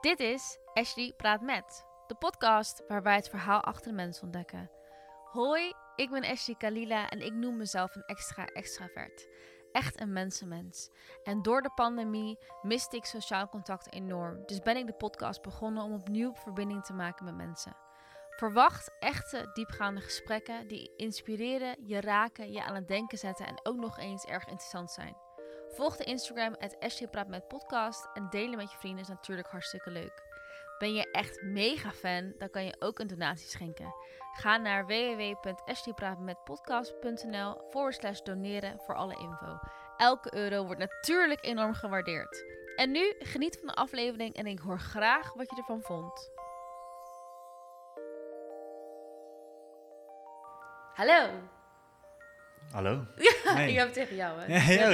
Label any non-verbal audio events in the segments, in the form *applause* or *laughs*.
Dit is Ashley Praat Met, de podcast waar wij het verhaal achter de mens ontdekken. Hoi, ik ben Ashley Kalila en ik noem mezelf een extra extravert. Echt een mensenmens. En door de pandemie miste ik sociaal contact enorm. Dus ben ik de podcast begonnen om opnieuw verbinding te maken met mensen. Verwacht echte, diepgaande gesprekken die inspireren, je raken, je aan het denken zetten en ook nog eens erg interessant zijn. Volg de Instagram at Praat met podcast en delen met je vrienden is natuurlijk hartstikke leuk. Ben je echt mega fan, dan kan je ook een donatie schenken. Ga naar www.ashleypraatmetpodcast.nl forward slash doneren voor alle info. Elke euro wordt natuurlijk enorm gewaardeerd. En nu geniet van de aflevering en ik hoor graag wat je ervan vond. Hallo. Hallo. Ja, ik heb het tegen jou, hè? Ja,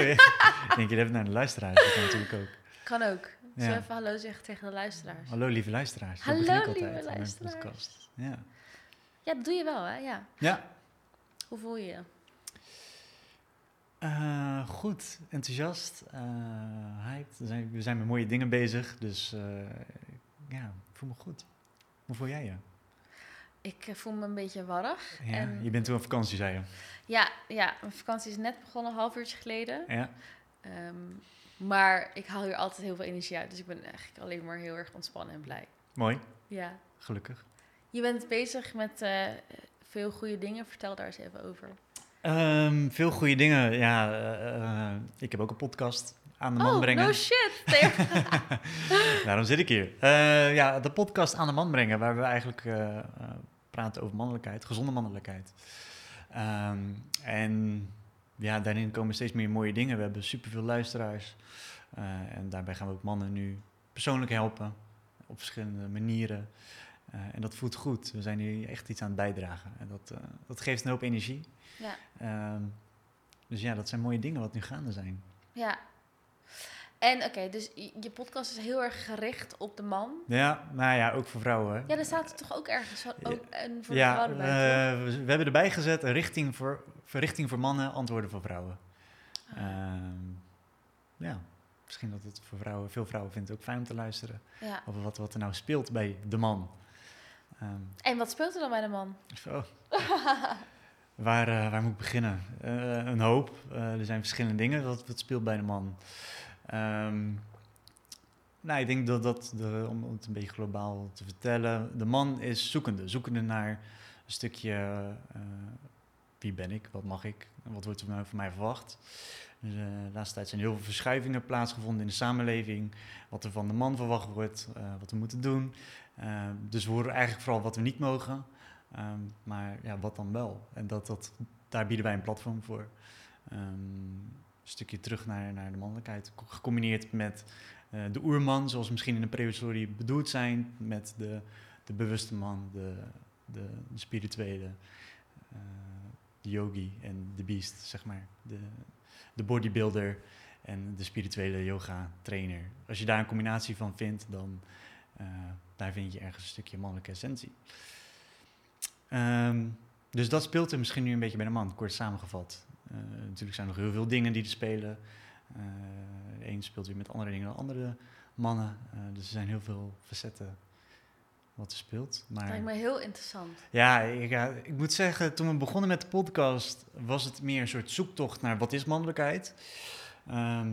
ik denk, je hebt naar de luisteraars. Dat kan natuurlijk ook. Kan ook. Zullen we Ja. even hallo zeggen tegen de luisteraars? Hallo, lieve luisteraars. Zo Hallo, lieve luisteraars. Ja. Ja, dat doe je wel, hè? Ja. ja. Hoe voel je je? Eh, goed, enthousiast, eh hyped. We zijn, we zijn met mooie dingen bezig, dus eh, ja, ik voel me goed. Hoe voel jij je? Ik eh, voel me een beetje warrig. Ja, En Je bent toen op vakantie, zei je. ja, ja, mijn vakantie is net begonnen, een half uurtje geleden. Ja, Ehm, maar ik haal hier altijd heel veel energie uit. Dus ik ben eigenlijk alleen maar heel erg ontspannen en blij. mooi, Ja. gelukkig. Je bent bezig met eh, veel goede dingen. Vertel daar eens even over. Ehm, veel goede dingen. Ja, eh, ik heb ook een podcast aan de man oh, brengen. no shit. *laughs* Daarom zit ik hier. Ja, de podcast aan de man brengen, waar we eigenlijk praten over mannelijkheid, gezonde mannelijkheid. Ehm, en ja, daarin komen steeds meer mooie dingen. We hebben superveel luisteraars. Eh, en daarbij gaan we ook mannen nu persoonlijk helpen, op verschillende manieren. Eh, en dat voelt goed. We zijn hier echt iets aan het bijdragen. En dat, eh, dat geeft een hoop energie. ja, Ehm, dus ja, dat zijn mooie dingen wat nu gaande zijn. ja. En oké, dus je podcast is heel erg gericht op de man. Ja, nou ja, ook voor vrouwen. Ja, daar staat er toch ook ergens ook een voor de ja, vrouw erbij, toch? eh, we, hebben erbij gezet een richting voor, verrichting voor mannen, antwoorden voor vrouwen. Ah. Ehm, ja, misschien dat het voor vrouwen, veel vrouwen vinden het ook fijn om te luisteren Ja. over wat, wat er nou speelt bij de man. Ehm, En wat speelt er dan bij de man? zo. *laughs* waar, eh, waar moet ik beginnen? Eh, een hoop. Er zijn verschillende dingen wat, wat speelt bij de man. Ehm, nou, ik denk dat dat, de, om het een beetje globaal te vertellen, de man is zoekende. Zoekende naar een stukje, eh, wie ben ik, wat mag ik, wat wordt er nou van mij verwacht. Dus, eh, de laatste tijd zijn heel veel verschuivingen plaatsgevonden in de samenleving. Wat er van de man verwacht wordt, eh, wat we moeten doen. Eh, dus we horen eigenlijk vooral wat we niet mogen. Ehm, maar ja, wat dan wel? En dat, dat, daar bieden wij een platform voor. Ehm, een stukje terug naar, naar de mannelijkheid. co- Gecombineerd met eh, de oerman, zoals misschien in de prehistorie bedoeld zijn. Met de, de bewuste man, de, de, de spirituele, eh, de yogi en de beast, zeg maar. De, de bodybuilder en de spirituele yoga trainer. Als je daar een combinatie van vindt, dan eh, daar vind je ergens een stukje mannelijke essentie. Ehm, dus dat speelt er misschien nu een beetje bij de man, kort samengevat. Eh, natuurlijk zijn er nog heel veel dingen die er spelen. Eh, de een speelt weer met andere dingen dan andere mannen. Eh, dus er zijn heel veel facetten wat er speelt. Dat Maar lijkt me heel interessant. ja, ik, ja, ik moet zeggen, toen we begonnen met de podcast, was het meer een soort zoektocht naar wat is mannelijkheid. Ehm,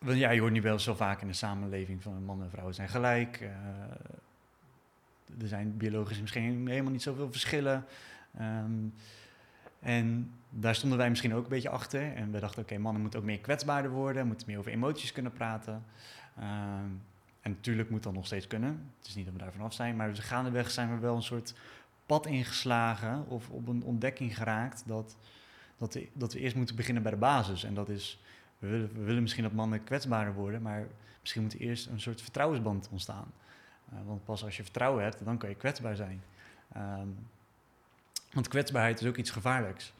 want ja, je hoort nu wel zo vaak in de samenleving van mannen en vrouwen zijn gelijk. Eh, er zijn biologisch misschien helemaal niet zoveel verschillen. Ehm, en daar stonden wij misschien ook een beetje achter. En we dachten, oké, mannen moeten ook meer kwetsbaarder worden, moeten meer over emoties kunnen praten. Ehm, en natuurlijk moet dat nog steeds kunnen. Het is niet dat we daar vanaf zijn, maar we gaandeweg zijn we wel een soort pad ingeslagen of op een ontdekking geraakt dat, dat, we, dat we eerst moeten beginnen bij de basis. En dat is, we willen, misschien dat mannen kwetsbaarder worden, maar misschien moet er eerst een soort vertrouwensband ontstaan. Eh, want pas als je vertrouwen hebt, dan kan je kwetsbaar zijn. Ehm, want kwetsbaarheid is ook iets gevaarlijks.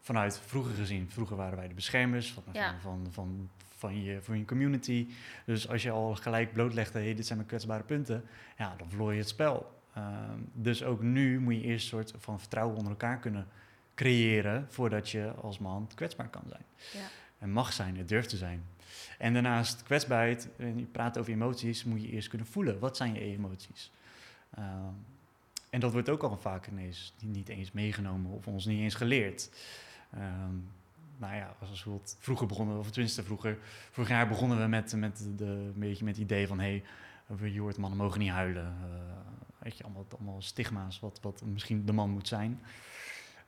Vanuit vroeger gezien. Vroeger waren wij de beschermers van, Ja. van, van, van, van, je, van je community. Dus als je al gelijk blootlegde, hey, dit zijn mijn kwetsbare punten, ja, dan verloor je het spel. Ehm, dus ook nu moet je eerst een soort van vertrouwen onder elkaar kunnen creëren voordat je als man kwetsbaar kan zijn. Ja. en mag zijn, het durft te zijn. En daarnaast kwetsbaarheid, en je praat over emoties, moet je eerst kunnen voelen. Wat zijn je emoties? Ehm, en dat wordt ook al vaak ineens niet eens meegenomen of ons niet eens geleerd. Um, nou ja, als we vroeger begonnen, of tenminste vroeger, vorig jaar begonnen we met, met, de, met het idee van, hé, hey, je hoort mannen mogen niet huilen. Uh, weet je, allemaal, allemaal stigma's wat, wat misschien de man moet zijn.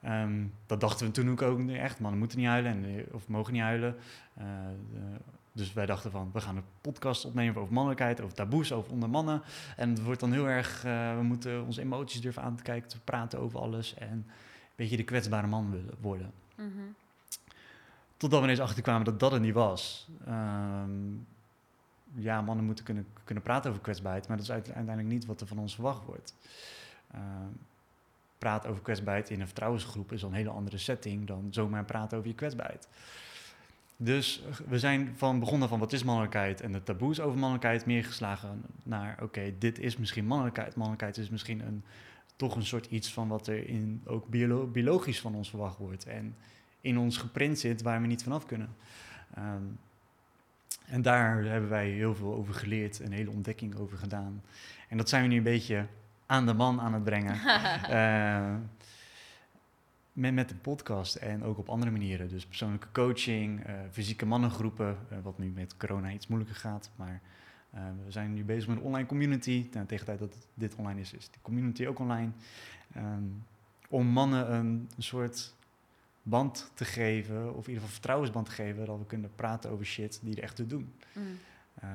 Um, dat dachten we toen ook, echt, mannen moeten niet huilen en, eh, of mogen niet huilen. Uh, dus wij dachten van, we gaan een podcast opnemen over mannelijkheid, over taboes, over onder mannen. En het wordt dan heel erg, uh, we moeten onze emoties durven aan te kijken, te praten over alles. En een beetje de kwetsbare man willen worden. Mm -hmm. Totdat we ineens achterkwamen dat dat het niet was. Um, ja, mannen moeten kunnen, kunnen praten over kwetsbaarheid, maar dat is uiteindelijk niet wat er van ons verwacht wordt. Uh, praten over kwetsbaarheid in een vertrouwensgroep is al een hele andere setting dan zomaar praten over je kwetsbaarheid. Dus we zijn van begonnen van wat is mannelijkheid en de taboes over mannelijkheid meer geslagen naar oké, dit is misschien mannelijkheid. Mannelijkheid is misschien een, toch een soort iets van wat er in, ook biolo biologisch van ons verwacht wordt en in ons geprint zit waar we niet vanaf kunnen. Um, en daar hebben wij heel veel over geleerd, een hele ontdekking over gedaan. En dat zijn we nu een beetje aan de man aan het brengen. uh, *laughs* met, met de podcast en ook op andere manieren. Dus persoonlijke coaching, uh, fysieke mannengroepen, uh, wat nu met corona iets moeilijker gaat. Maar we zijn nu bezig met een online community. Nou, tegen de tijd dat dit online is, is de community ook online. Um, om mannen een, een soort band te geven, of in ieder geval vertrouwensband te geven, dat we kunnen praten over shit die er echt te doen. Mm. Uh,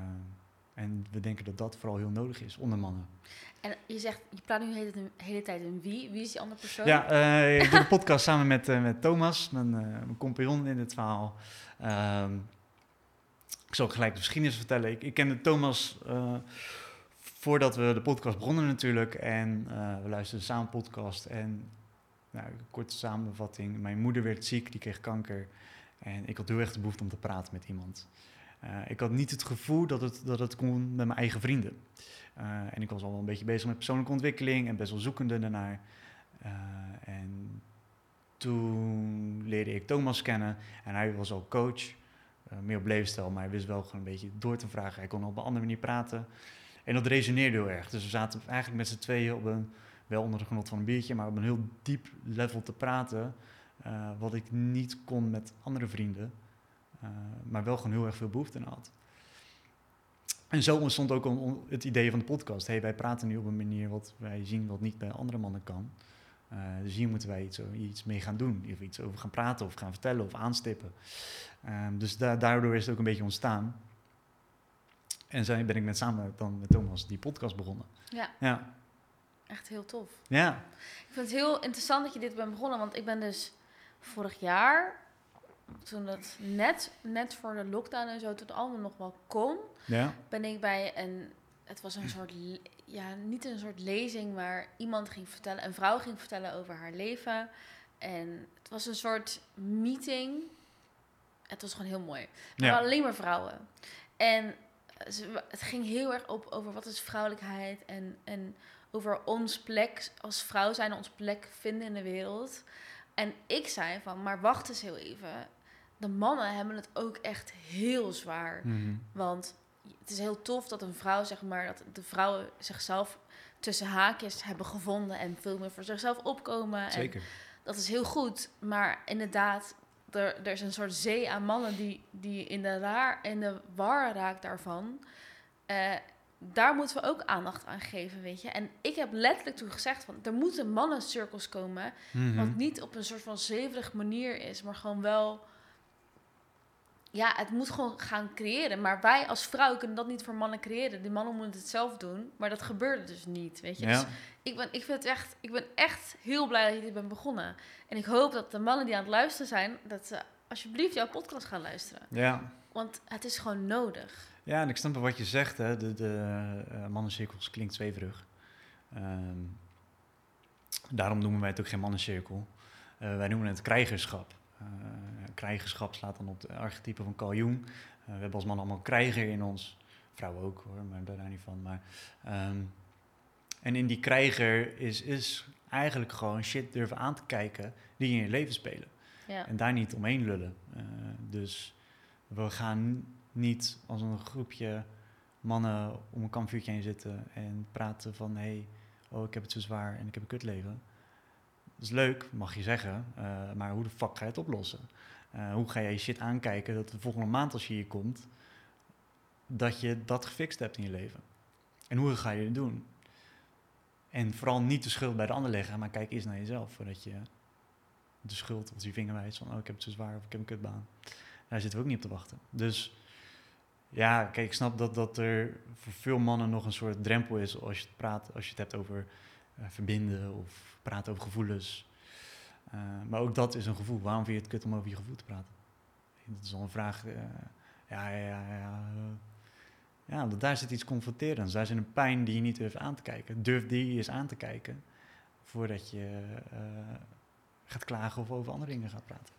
en we denken dat dat vooral heel nodig is onder mannen. En je zegt, je praat nu de hele, hele tijd een wie. Wie is die andere persoon? Ja, uh, *laughs* ik doe de podcast samen met, uh, met Thomas, mijn, mijn compagnon in dit verhaal. Ehm, ik zal gelijk de geschiedenis vertellen. Ik, ik kende Thomas voordat we de podcast begonnen natuurlijk. En we luisterden samen podcast. En nou, korte samenvatting. Mijn moeder werd ziek, die kreeg kanker. En ik had heel erg de behoefte om te praten met iemand. Uh, ik had niet het gevoel dat het, dat het kon met mijn eigen vrienden. Uh, en ik was al wel een beetje bezig met persoonlijke ontwikkeling en best wel zoekende daarnaar. Uh, en toen leerde ik Thomas kennen en hij was al coach, meer op levensstijl, maar hij wist wel gewoon een beetje door te vragen. Hij kon op een andere manier praten. En dat resoneerde heel erg. Dus we zaten eigenlijk met z'n tweeën op een wel onder de genot van een biertje, maar op een heel diep level te praten. Wat ik niet kon met andere vrienden, uh, maar wel gewoon heel erg veel behoefte aan had. En zo ontstond ook het idee van de podcast. Hey, wij praten nu op een manier wat wij zien wat niet bij andere mannen kan. Uh, dus hier moeten wij iets, iets mee gaan doen. Of iets over gaan praten of gaan vertellen of aanstippen. Um, dus da daardoor is het ook een beetje ontstaan. En zo ben ik met samen dan met Thomas die podcast begonnen. Ja. ja. Echt heel tof. Ja. Ik vind het heel interessant dat je dit bent begonnen, want ik ben dus vorig jaar, toen het net, net voor de lockdown en zo, toen het allemaal nog wel kon, ja. ben ik bij een, het was een soort, ja, niet een soort lezing, maar iemand ging vertellen, een vrouw ging vertellen over haar leven. En het was een soort meeting. Het was gewoon heel mooi. Maar ja. alleen maar vrouwen. En het ging heel erg op over wat is vrouwelijkheid en, en over ons plek als vrouw zijn, ons plek vinden in de wereld. En ik zei van, maar wacht eens heel even. De mannen hebben het ook echt heel zwaar. Mhm. Want het is heel tof dat een vrouw, zeg maar, dat de vrouwen zichzelf tussen haakjes hebben gevonden en veel meer voor zichzelf opkomen. Zeker. En dat is heel goed. Maar inderdaad, er, er is een soort zee aan mannen die, die in, de raar, in de war raakt daarvan. Uh, daar moeten we ook aandacht aan geven, weet je. En ik heb letterlijk toen gezegd van, er moeten mannencirkels komen, mm wat niet op een soort van zeverig manier is, maar gewoon wel, ja, het moet gewoon gaan creëren. Maar wij als vrouw kunnen dat niet voor mannen creëren. Die mannen moeten het zelf doen, maar dat gebeurde dus niet, weet je. Ja. Dus ik ben, ik vind het echt, ik ben echt heel blij dat je dit bent begonnen. En ik hoop dat de mannen die aan het luisteren zijn, dat ze alsjeblieft jouw podcast gaan luisteren. Ja. Want het is gewoon nodig. Ja, en ik snap wat je zegt. Hè. De, de uh, mannencirkels klinkt zweverig. Um, daarom noemen wij het ook geen mannencirkel. Uh, wij noemen het krijgerschap. Uh, krijgerschap slaat dan op de archetype van Carl Jung. we hebben als man allemaal een krijger in ons. Vrouwen ook hoor, maar daar niet van. Maar, um, en in die krijger is, is eigenlijk gewoon shit durven aan te kijken die in je leven spelen. Ja. En daar niet omheen lullen. dus We gaan niet als een groepje mannen om een kampvuurtje heen zitten en praten van hé, hey, oh ik heb het zo zwaar en ik heb een kutleven. Dat is leuk, mag je zeggen, eh, maar hoe de fuck ga je het oplossen? Eh, hoe ga jij je shit aankijken dat de volgende maand als je hier komt, dat je dat gefixt hebt in je leven? En hoe ga je het doen? En vooral niet de schuld bij de ander leggen, maar kijk eerst naar jezelf voordat je de schuld of die vinger wijst van oh ik heb het zo zwaar of ik heb een kutbaan. Daar zitten we ook niet op te wachten. Dus ja, kijk, ik snap dat, dat er voor veel mannen nog een soort drempel is als je het praat, als je het hebt over uh, verbinden of praten over gevoelens. Uh, maar ook dat is een gevoel. Waarom vind je het kut om over je gevoel te praten? Dat is al een vraag. Uh, ja, ja, ja. ja ja, daar zit iets confronterends. Daar zit een pijn die je niet durft aan te kijken. Durf die eens aan te kijken voordat je uh, gaat klagen of over andere dingen gaat praten.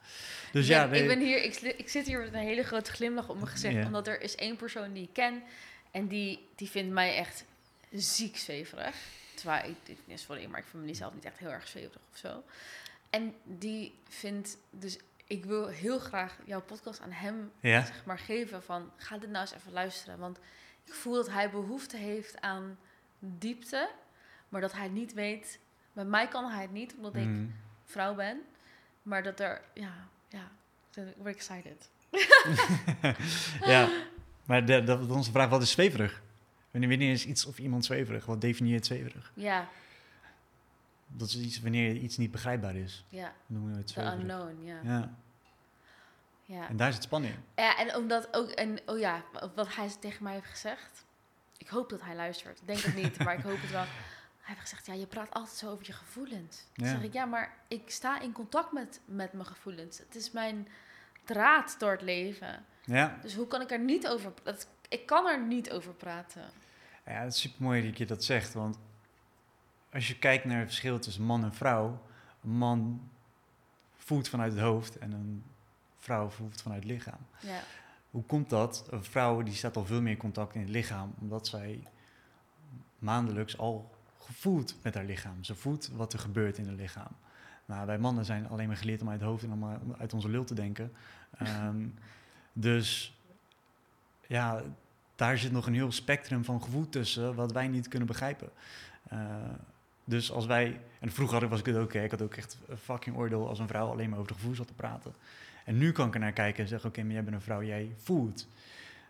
Dus ja, ik, ben hier, ik, ik, zit hier met een hele grote glimlach op mijn gezicht, omdat er is één persoon die ik ken en die, die vindt mij echt ziek zweverig. Terwijl ik, ik sorry, maar ik vind mezelf niet echt heel erg zweverig of zo. En die vindt dus ik wil heel graag jouw podcast aan hem ja. zeg maar, geven van ga dit nou eens even luisteren. Want ik voel dat hij behoefte heeft aan diepte, maar dat hij niet weet. Bij mij kan hij het niet, omdat ik mm. vrouw ben. Maar dat er, ja, ja, ik word excited. *laughs* ja, maar de, dat onze vraag, wat is zweverig? Wanneer is iets of iemand zweverig? Wat definieert zweverig? Ja. Dat is iets wanneer iets niet begrijpbaar is. Ja. Noemen we het. The unknown, ja. ja. Ja. En daar zit spanning Ja, en omdat ook, en oh ja, wat hij tegen mij heeft gezegd. Ik hoop dat hij luistert. Ik denk het niet, maar ik hoop het wel. Hij heeft gezegd, ja, je praat altijd zo over je gevoelens. Dan zeg ik, ja, maar ik sta in contact met, met mijn gevoelens. Het is mijn draad door het leven. Ja. Dus hoe kan ik er niet over... Dat, ik kan er niet over praten. Ja, het is super mooi dat je dat zegt. Want als je kijkt naar het verschil tussen man en vrouw... Een man voelt vanuit het hoofd en een vrouw voelt vanuit het lichaam. Ja. Hoe komt dat? Een vrouw die staat al veel meer in contact in het lichaam, omdat zij maandelijks al gevoelt met haar lichaam. Ze voelt wat er gebeurt in het lichaam. Nou, wij mannen zijn alleen maar geleerd om uit het hoofd en om uit onze lul te denken. *laughs* Ehm, dus ja, daar zit nog een heel spectrum van gevoel tussen wat wij niet kunnen begrijpen. Uh, dus als wij, en vroeger was ik het ook, ik had ook echt een fucking oordeel als een vrouw alleen maar over de gevoel zat te praten. En nu kan ik er naar kijken en zeggen, oké, maar jij bent een vrouw, jij voelt.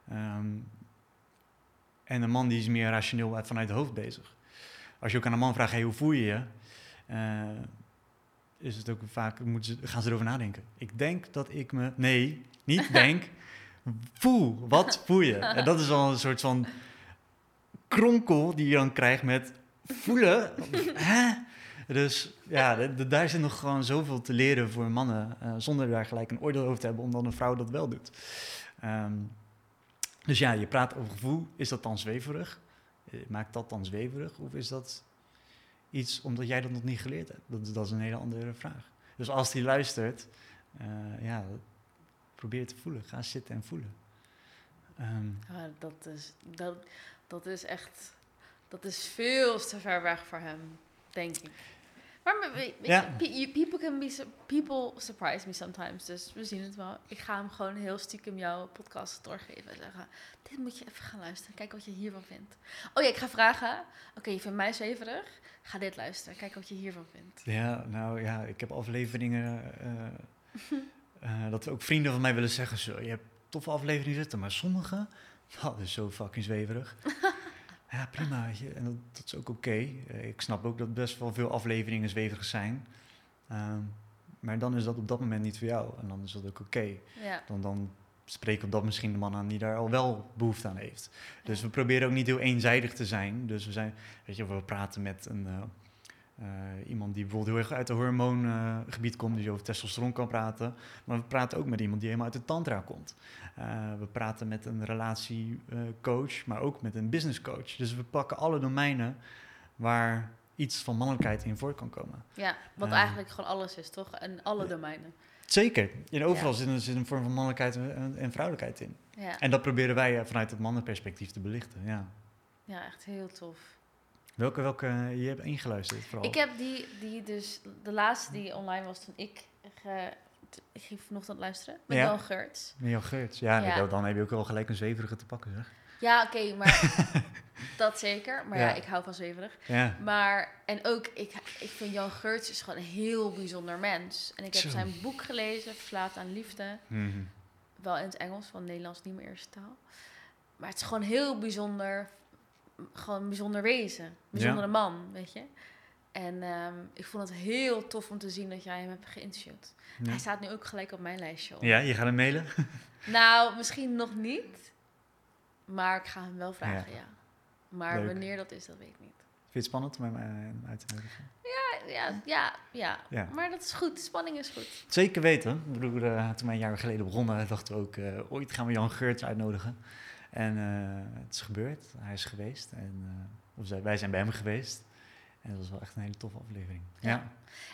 Ehm, en een man die is meer rationeel vanuit het hoofd bezig. Als je ook aan een man vraagt, hey, hoe voel je je? Uh, is het ook vaak, moeten ze, gaan ze erover nadenken. Ik denk dat ik me, nee, niet *laughs* denk, voel. Wat voel je? En dat is al een soort van kronkel die je dan krijgt met voelen. *laughs* Hè? Dus ja, daar zit nog gewoon zoveel te leren voor mannen, uh, zonder daar gelijk een oordeel over te hebben, omdat een vrouw dat wel doet. Um, dus ja, je praat over gevoel. Is dat dan zweverig? Eh, maakt dat dan zweverig? Of is dat iets omdat jij dat nog niet geleerd hebt? Dat, dat is een hele andere vraag. Dus als die luistert, uh, ja, probeer te voelen. Ga zitten en voelen. Ja, dat, is, dat, dat is echt, dat is veel te ver weg voor hem, denk ik. Maar ja. people, can be, people surprise me sometimes. Dus we zien het wel. Ik ga hem gewoon heel stiekem jouw podcast doorgeven. En zeggen, dit moet je even gaan luisteren. Kijk wat je hiervan vindt. Oh ja, ik ga vragen. Oké, je vindt mij zweverig. Ga dit luisteren. Kijk wat je hiervan vindt. Ja, nou ja, ik heb afleveringen... Uh, *laughs* dat ook vrienden van mij willen zeggen... Zo, je hebt toffe afleveringen zitten, maar sommige... *laughs* Dat is zo fucking zweverig. *laughs* Ja, prima. En dat, dat is ook oké. Eh, ik snap ook dat best wel veel afleveringen zweverig zijn. Ehm, maar dan is dat op dat moment niet voor jou. En dan is dat ook oké. Ja. Dan, dan spreken we dat misschien de man aan die daar al wel behoefte aan heeft. Dus we proberen ook niet heel eenzijdig te zijn. Dus we zijn, weet je, we praten met een, uh, iemand die bijvoorbeeld heel erg uit het hormoongebied komt, die over testosteron kan praten. Maar we praten ook met iemand die helemaal uit de tantra komt. Uh, we praten met een relatiecoach, maar ook met een businesscoach. Dus we pakken alle domeinen waar iets van mannelijkheid in voor kan komen. Ja, wat eigenlijk gewoon alles is, toch? En alle domeinen. Zeker. In overal zit, een, zit, een, vorm van mannelijkheid en, en vrouwelijkheid in. Ja. En dat proberen wij vanuit het mannenperspectief te belichten. Ja, ja echt heel tof. Welke, welke, je hebt ingeluisterd vooral? Ik heb die, die dus, de laatste die online was toen ik ge, ik ging vanochtend luisteren met Ja. Jan Geurts. Mirjam Geurts. Ja, Ja. dan heb je ook wel gelijk een zweverige te pakken, zeg. Ja, oké, maar *laughs* dat zeker. Maar ja. Ja. ik hou van zweverig. Ja. Maar, en ook, ik, ik vind Jan Geurts is gewoon een heel bijzonder mens. En ik heb Zo. zijn boek gelezen, Verslaafd aan Liefde. Mhm. Wel in het Engels, want Nederlands niet mijn eerste taal. Maar het is gewoon heel bijzonder. Gewoon een bijzonder wezen. Een bijzondere man, weet je. En ehm, ik vond het heel tof om te zien dat jij hem hebt geïnterviewd. Ja. Hij staat nu ook gelijk op mijn lijstje. op. Ja, je gaat hem mailen? *laughs* Nou, misschien nog niet. Maar ik ga hem wel vragen, ja. Maar Leuk. wanneer dat is, dat weet ik niet. Vind je het spannend om hem eh, uit te nodigen? Ja, ja, ja, ja. Ja. Maar dat is goed. Spanning is goed. Zeker weten. Ik bedoel, eh, toen wij een jaar geleden begonnen, dachten we ook, eh, ooit gaan we Jan Geurts uitnodigen. En eh, het is gebeurd. Hij is geweest. En, eh, of wij zijn bij hem geweest. En dat was wel echt een hele toffe aflevering. Ja. Ja.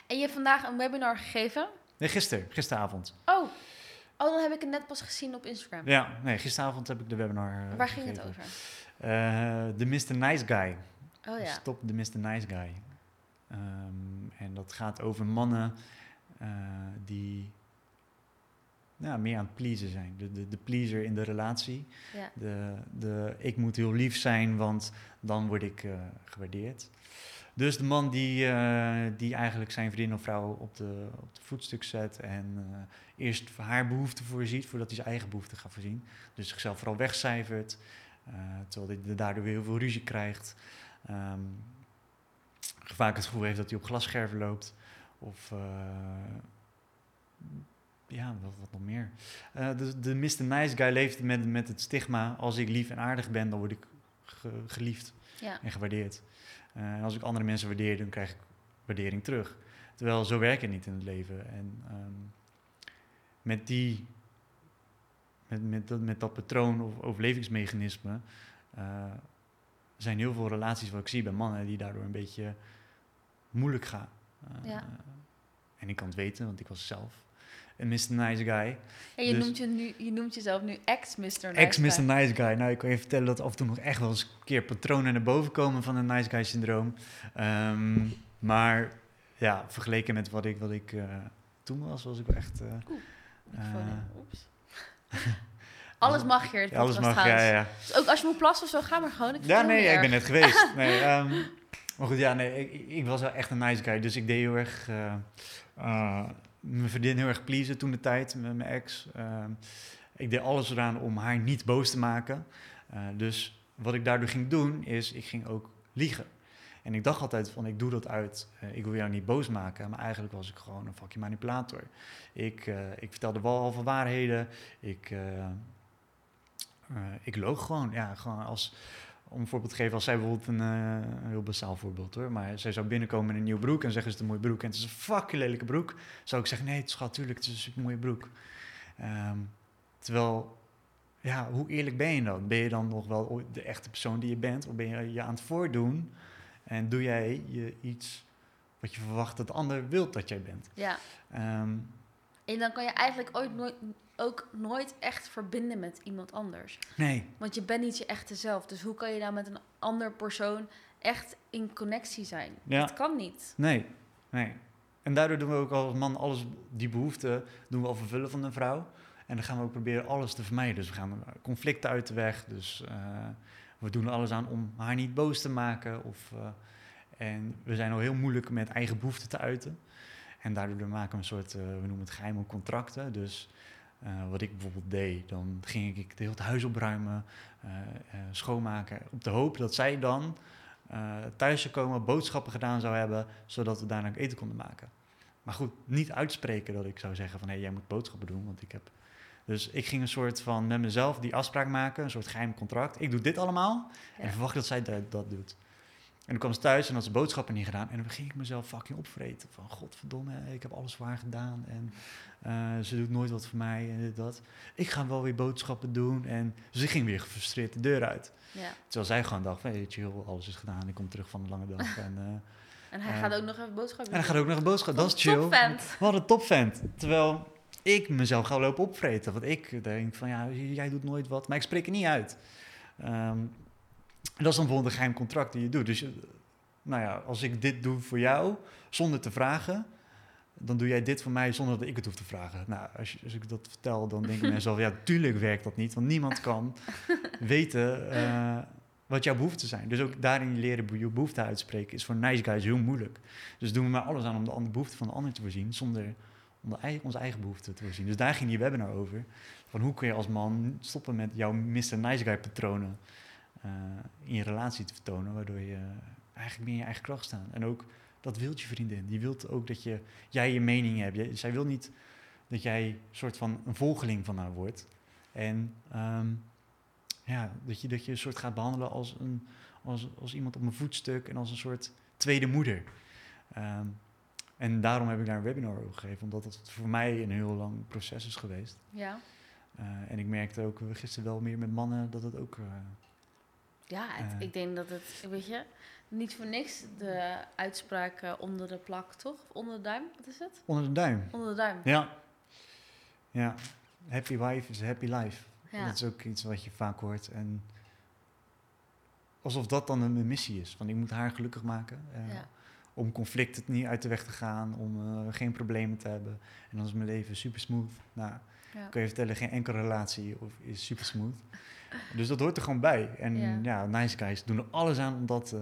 En je hebt vandaag een webinar gegeven. Nee, gisteren. Gisteravond. Oh. Oh, dan heb ik het net pas gezien op Instagram. Ja, nee, gisteravond heb ik de webinar eh, Waar ging het gegeven. over? De Mr. Nice Guy. Oh ja. Stop de Mr. Nice Guy. Ehm, en dat gaat over mannen die ja, meer aan het pleasen zijn. De, de, de pleaser in de relatie. Ja. De, de ik moet heel lief zijn, want dan word ik eh, gewaardeerd. Dus de man die, eh, die eigenlijk zijn vriendin of vrouw op de, op de voetstuk zet en eh, eerst haar behoefte voorziet voordat hij zijn eigen behoefte gaat voorzien. Dus zichzelf vooral wegcijfert, terwijl hij daardoor weer heel veel ruzie krijgt. Ehm, vaak het gevoel heeft dat hij op glasscherven loopt. Of ja, wat, wat nog meer. Eh, de, de Mr. Nice Guy leeft met, met het stigma: als ik lief en aardig ben, dan word ik ge- geliefd Ja. en gewaardeerd. Eh, en als ik andere mensen waardeer, dan krijg ik waardering terug. Terwijl zo werkt het niet in het leven. En ehm, met, die, met, met, dat, met dat patroon of overlevingsmechanisme eh, zijn heel veel relaties wat ik zie bij mannen die daardoor een beetje moeilijk gaan. Ja. En ik kan het weten, want ik was zelf een Mr. Nice Guy. Ja, je, Dus- noemt je, nu, je noemt jezelf nu ex-Mr. Nice Ex Mr. Guy. Nice Guy. Nou, ik kan je vertellen dat af en toe nog echt wel eens een keer patronen naar boven komen van een Nice Guy syndroom. Ehm, maar ja, vergeleken met wat ik, wat ik eh, toen was, was ik wel echt... eh, eh, Oeps. *laughs* Alles mag hier. ja, alles mag, ja, ja. Dus ook als je moet plassen of zo, ga maar gewoon. Ik Ja, nee, ik ben net geweest. *laughs* Nee, ehm, maar goed, ja, nee, ik, ik was wel echt een nice guy. Dus ik deed heel erg mijn vriendin heel erg pleasen toen de tijd, met mijn ex. Ehm, ik deed alles eraan om haar niet boos te maken. Eh, dus wat ik daardoor ging doen, is ik ging ook liegen. En ik dacht altijd van, ik doe dat uit, eh, ik wil jou niet boos maken. Maar eigenlijk was ik gewoon een fucking manipulator. Ik, eh, ik vertelde wel halve waarheden. Ik, eh, ik loog gewoon, ja, gewoon als... Om een voorbeeld te geven, als zij bijvoorbeeld een, eh, een heel basaal voorbeeld hoor, maar zij zou binnenkomen in een nieuwe broek en zeggen ze een mooie broek en het is een fucking lelijke broek, zou ik zeggen nee, het schat, tuurlijk, het is een super mooie broek. Ehm, terwijl, ja, hoe eerlijk ben je dan? Ben je dan nog wel ooit de echte persoon die je bent, of ben je je aan het voordoen en doe jij je iets wat je verwacht dat de ander wilt dat jij bent? Ja. Ehm, En dan kan je eigenlijk ooit nooit, ook nooit echt verbinden met iemand anders. nee, Want je bent niet je echte zelf. Dus hoe kan je dan met een ander persoon echt in connectie zijn? Ja. Dat kan niet. Nee, nee. En daardoor doen we ook als man alles, die behoeften, doen we al vervullen van een vrouw. En dan gaan we ook proberen alles te vermijden. Dus we gaan conflicten uit de weg. Dus eh, we doen er alles aan om haar niet boos te maken. Of, eh, en we zijn al heel moeilijk met eigen behoeften te uiten. En daardoor maken we een soort, eh, we noemen het geheime contracten. Dus eh, wat ik bijvoorbeeld deed, dan ging ik heel het huis opruimen, eh, eh, schoonmaken. Op de hoop dat zij dan thuis zou komen, boodschappen gedaan zou hebben, zodat we daarna ook eten konden maken. Maar goed, niet uitspreken dat ik zou zeggen van hé, hey, jij moet boodschappen doen, want ik heb. Dus ik ging een soort van met mezelf die afspraak maken, een soort geheim contract. Ik doe dit allemaal Ja. en verwacht dat zij dat, dat doet. En dan kwam ze thuis en had ze boodschappen niet gedaan. En dan ging ik mezelf fucking opvreten. Van godverdomme, ik heb alles haar gedaan. En eh, ze doet nooit wat voor mij en dit, dat. Ik ga wel weer boodschappen doen. En dus ik ging weer gefrustreerd de deur uit. Ja. Terwijl zij gewoon dacht, hey, chill, alles is gedaan. Ik kom terug van een lange dag. *laughs* En, eh, En hij Eh, gaat ook nog even boodschappen en dan gaat ook nog een boodschap. Dat is chill. Wat een topvent. Terwijl ik mezelf ga lopen opvreten. Want ik denk van, ja, jij doet nooit wat. Maar ik spreek er niet uit. Ehm, dat is dan bijvoorbeeld een geheim contract die je doet. Dus, eh, nou ja, als ik dit doe voor jou, zonder te vragen... dan doe jij dit voor mij zonder dat ik het hoef te vragen. Nou, als, je, als ik dat vertel, dan denken mensen al, ja, *laughs* tuurlijk werkt dat niet. Want niemand kan *laughs* weten eh, wat jouw behoeften zijn. Dus ook daarin leren je behoeften uitspreken is voor nice guys heel moeilijk. Dus doen we maar alles aan om de andere behoeften van de ander te voorzien, zonder onze eigen behoeften te voorzien. Dus daar ging die webinar over. Van hoe kun je als man stoppen met jouw Mr. Nice Guy patronen in je relatie te vertonen, waardoor je eigenlijk meer in je eigen kracht staat. En ook dat wilt je vriendin. Die wilt ook dat je, jij je mening hebt. zij wil niet dat jij een soort van een volgeling van haar wordt. En ehm, ja, dat je, dat je een soort gaat behandelen als, een, als, als iemand op een voetstuk en als een soort tweede moeder. Ehm, en daarom heb ik daar een webinar over gegeven, omdat het voor mij een heel lang proces is geweest. Ja. Uh, en ik merkte ook gisteren wel meer met mannen dat het ook. Uh, ja, het, uh, ik denk dat het, weet je, niet voor niks de uitspraak onder de plak, toch? Of onder de duim, wat is het? Onder de duim. Onder de duim. Ja. Ja. Happy wife is a happy life. Ja. Dat is ook iets wat je vaak hoort. En alsof dat dan een missie is. Van ik moet haar gelukkig maken. Ja om conflicten niet uit de weg te gaan, om uh, geen problemen te hebben. En dan is mijn leven super smooth. Nou, ja. kun je vertellen, geen enkele relatie of is super smooth. Dus dat hoort er gewoon bij. En ja, ja nice guys doen er alles aan om dat uh,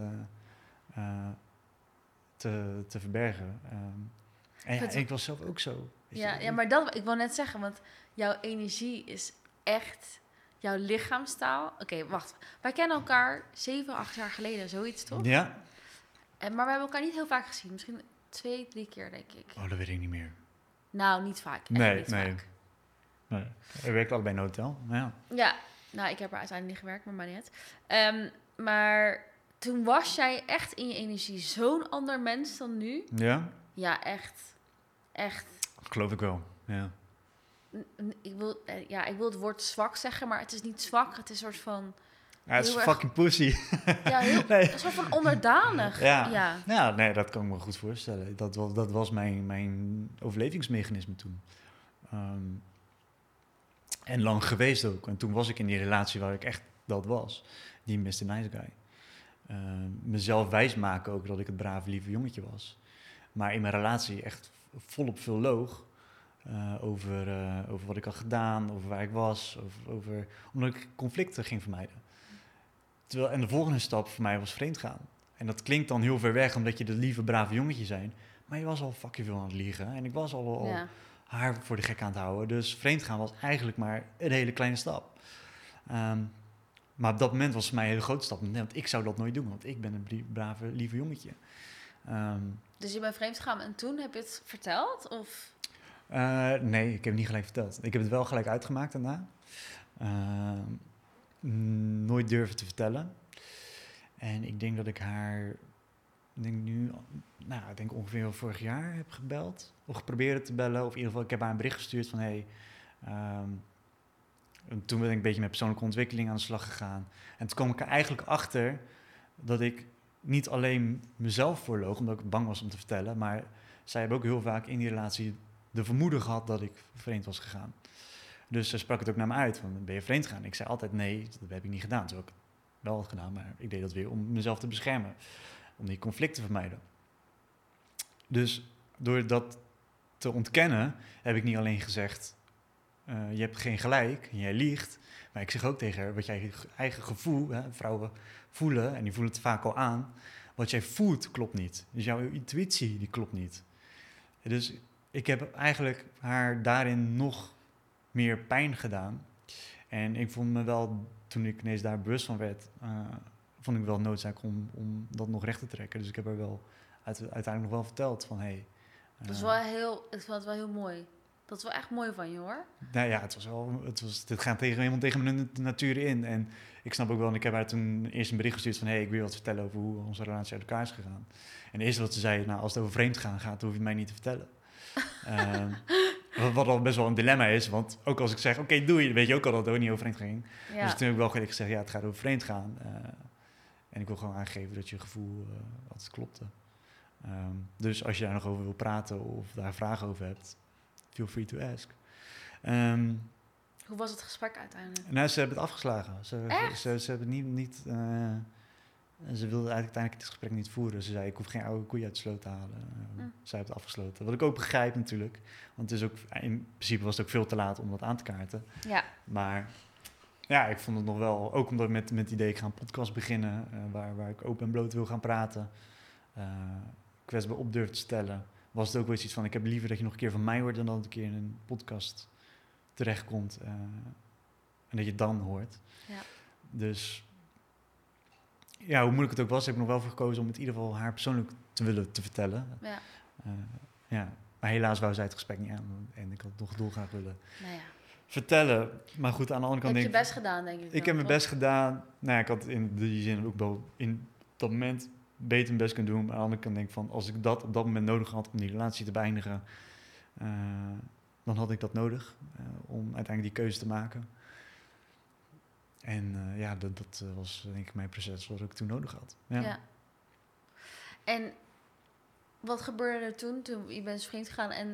uh, te, te verbergen. Um, en ja, ik was zelf ook zo. Ja, ja, maar dat, ik wil net zeggen, want jouw energie is echt jouw lichaamstaal. Oké, wacht. Wij kennen elkaar zeven, acht jaar geleden, zoiets toch? Ja. En, maar we hebben elkaar niet heel vaak gezien. Misschien twee, drie keer, denk ik. Oh, dat weet ik niet meer. Nou, niet vaak. nee, niet nee. Vaak. nee. Al bij een hotel. Ja. ja, nou, ik heb er uiteindelijk niet gewerkt, maar maar niet. Um, maar toen was jij echt in je energie zo'n ander mens dan nu. Ja? Ja, echt. Echt. geloof ik wel, ja. Ik wil, eh, ja, ik wil het woord zwak zeggen, maar het is niet zwak. Het is een soort van ja, het is fucking pussy. *laughs* Ja, heel, nee. een soort van onderdanig. Ja. ja. Ja. nee, dat kan ik me goed voorstellen. Dat, was, dat was mijn, mijn overlevingsmechanisme toen. Ehm, en lang geweest ook. En toen was ik in die relatie waar ik echt dat was. Die Mr. Nice Guy. Uh, mezelf wijsmaken ook dat ik het brave, lieve jongetje was. Maar in mijn relatie echt volop veel loog. Uh, over, uh, over wat ik had gedaan, over waar ik was, over, over, omdat ik conflicten ging vermijden. Terwijl, en de volgende stap voor mij was vreemd gaan. En dat klinkt dan heel ver weg, omdat je de lieve, brave jongetje zijn. Maar je was al fucking veel aan het liegen. En ik was al, al haar voor de gek aan het houden. Dus vreemd gaan was eigenlijk maar een hele kleine stap. Um, maar op dat moment was het voor mij een hele grote stap. Want ik zou dat nooit doen, want ik ben een brave, lieve jongetje. Um, dus je bent vreemd gegaan en toen heb je het verteld? Of? Uh, nee, ik heb het niet gelijk verteld. Ik heb het wel gelijk uitgemaakt daarna. Uh, nooit durven te vertellen. En ik denk dat ik haar, denk nu, nou, ik denk ongeveer vorig jaar heb gebeld. Of geprobeerd te bellen. Of in ieder geval, ik heb haar een bericht gestuurd van, hey, um, toen ben ik een beetje met persoonlijke ontwikkeling aan de slag gegaan. En toen kwam ik er eigenlijk achter dat ik niet alleen mezelf voorloog, omdat ik bang was om te vertellen, maar zij hebben ook heel vaak in die relatie de vermoeden gehad dat ik vreemd was gegaan. Dus ze sprak het ook naar me uit, van ben je vreemd gegaan? Ik zei altijd nee, dat heb ik niet gedaan. Zo heb ik wel had gedaan, maar ik deed dat weer om mezelf te beschermen. Om die conflict te vermijden. Dus door dat te ontkennen, heb ik niet alleen gezegd, uh, je hebt geen gelijk, jij liegt. Maar ik zeg ook tegen haar, wat jij eigen gevoel, hè, vrouwen voelen, en die voelen het vaak al aan, wat jij voelt klopt niet. Dus jouw intuïtie, die klopt niet. Dus ik heb eigenlijk haar daarin nog meer pijn gedaan. En ik vond me wel, toen ik ineens daar bewust van werd, uh, vond ik wel noodzaak om, om dat nog recht te trekken. Dus ik heb er wel uiteindelijk nog wel verteld van, hé... Hey, uh, dat is wel heel, ik vond het wel heel mooi. Dat is wel echt mooi van je hoor. Nou ja, het was wel, het was, dit gaat tegen, helemaal tegen mijn natuur in. En ik snap ook wel, en ik heb haar toen eerst een bericht gestuurd van, hé, hey, ik wil wat vertellen over hoe onze relatie uit elkaar is gegaan. En eerst wat ze zei, nou, als het over vreemd gaan gaat, hoef je mij niet te vertellen. uh, *laughs* Wat al best wel een dilemma is, want ook als ik zeg, oké, okay, doe je, weet je ook al dat het ook niet over vreemd ging. Ja. Dus toen heb ik wel gezegd, ja, het gaat over vreemd gaan. Uh, en ik wil gewoon aangeven dat je gevoel uh, altijd klopte. Um, dus als je daar nog over wil praten of daar vragen over hebt, feel free to ask. Um, Hoe was het gesprek uiteindelijk? Nou, ze hebben het afgeslagen. Ze, ze, ze, hebben niet, niet uh, En ze wilde eigenlijk uiteindelijk het gesprek niet voeren. Ze zei, ik hoef geen oude koeien uit de sloot te halen. Uh, Mm. Zij heeft het afgesloten. Wat ik ook begrijp natuurlijk. Want het is ook, in principe was het ook veel te laat om dat aan te kaarten. Ja, Maar ja, ik vond het nog wel, ook omdat ik met, met het idee, ik ga een podcast beginnen, eh, waar, waar ik open en bloot wil gaan praten, eh kwetsbaar op durf te stellen, was het ook wel iets van, ik heb liever dat je nog een keer van mij hoort dan dat het een keer in een podcast terechtkomt eh, en dat je het dan hoort. Ja. Dus ja, hoe moeilijk het ook was, heb ik nog wel voor gekozen om het in ieder geval haar persoonlijk te willen te vertellen. ja, ja. Maar helaas wou zij het gesprek niet aan en ik had het nog dolgraag willen nou ja. Vertellen. Maar goed, aan de andere Heb kant je denk best gedaan, denk ik. ik heb mijn toch? best gedaan. Nou ja, ik had in die zin ook wel in dat moment beter mijn best kunnen doen. Maar aan de andere kant denk ik van, als ik dat op dat moment nodig had om die relatie te beëindigen, eh, dan had ik dat nodig eh, om uiteindelijk die keuze te maken. En eh, ja, dat, dat was denk ik mijn proces wat ik toen nodig had. Ja. Ja. En wat gebeurde er toen, toen je bent vriend gegaan en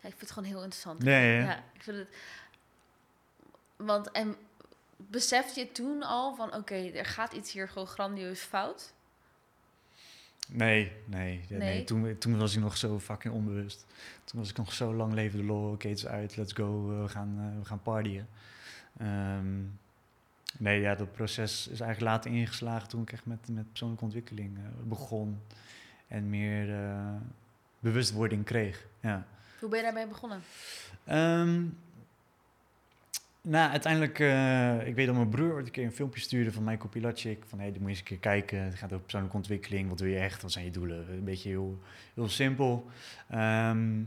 ja, ik vind het gewoon heel interessant. Nee, ja. Ja, ik vind het. Want en besefte je toen al van oké, er gaat iets hier gewoon grandieus fout? Nee, nee, nee. Nee? Toen, toen was ik nog zo fucking onbewust. Toen was ik nog zo lang leven de lol. Oké, het is uit, let's go, eh, we gaan, eh, we gaan partyen. Ehm, nee, ja, dat proces is eigenlijk later ingeslagen toen ik echt met, met persoonlijke ontwikkeling eh, begon. En meer bewustwording kreeg, ja. Hoe ben je daarbij begonnen? Ehm, nou, uiteindelijk, eh, ik weet dat mijn broer ooit een keer een filmpje stuurde van Michael Pilatschik. Van, hé, hey, dit moet je eens een keer kijken. Het gaat over persoonlijke ontwikkeling. Wat wil je echt? Wat zijn je doelen? Een beetje heel, heel simpel. Ehm,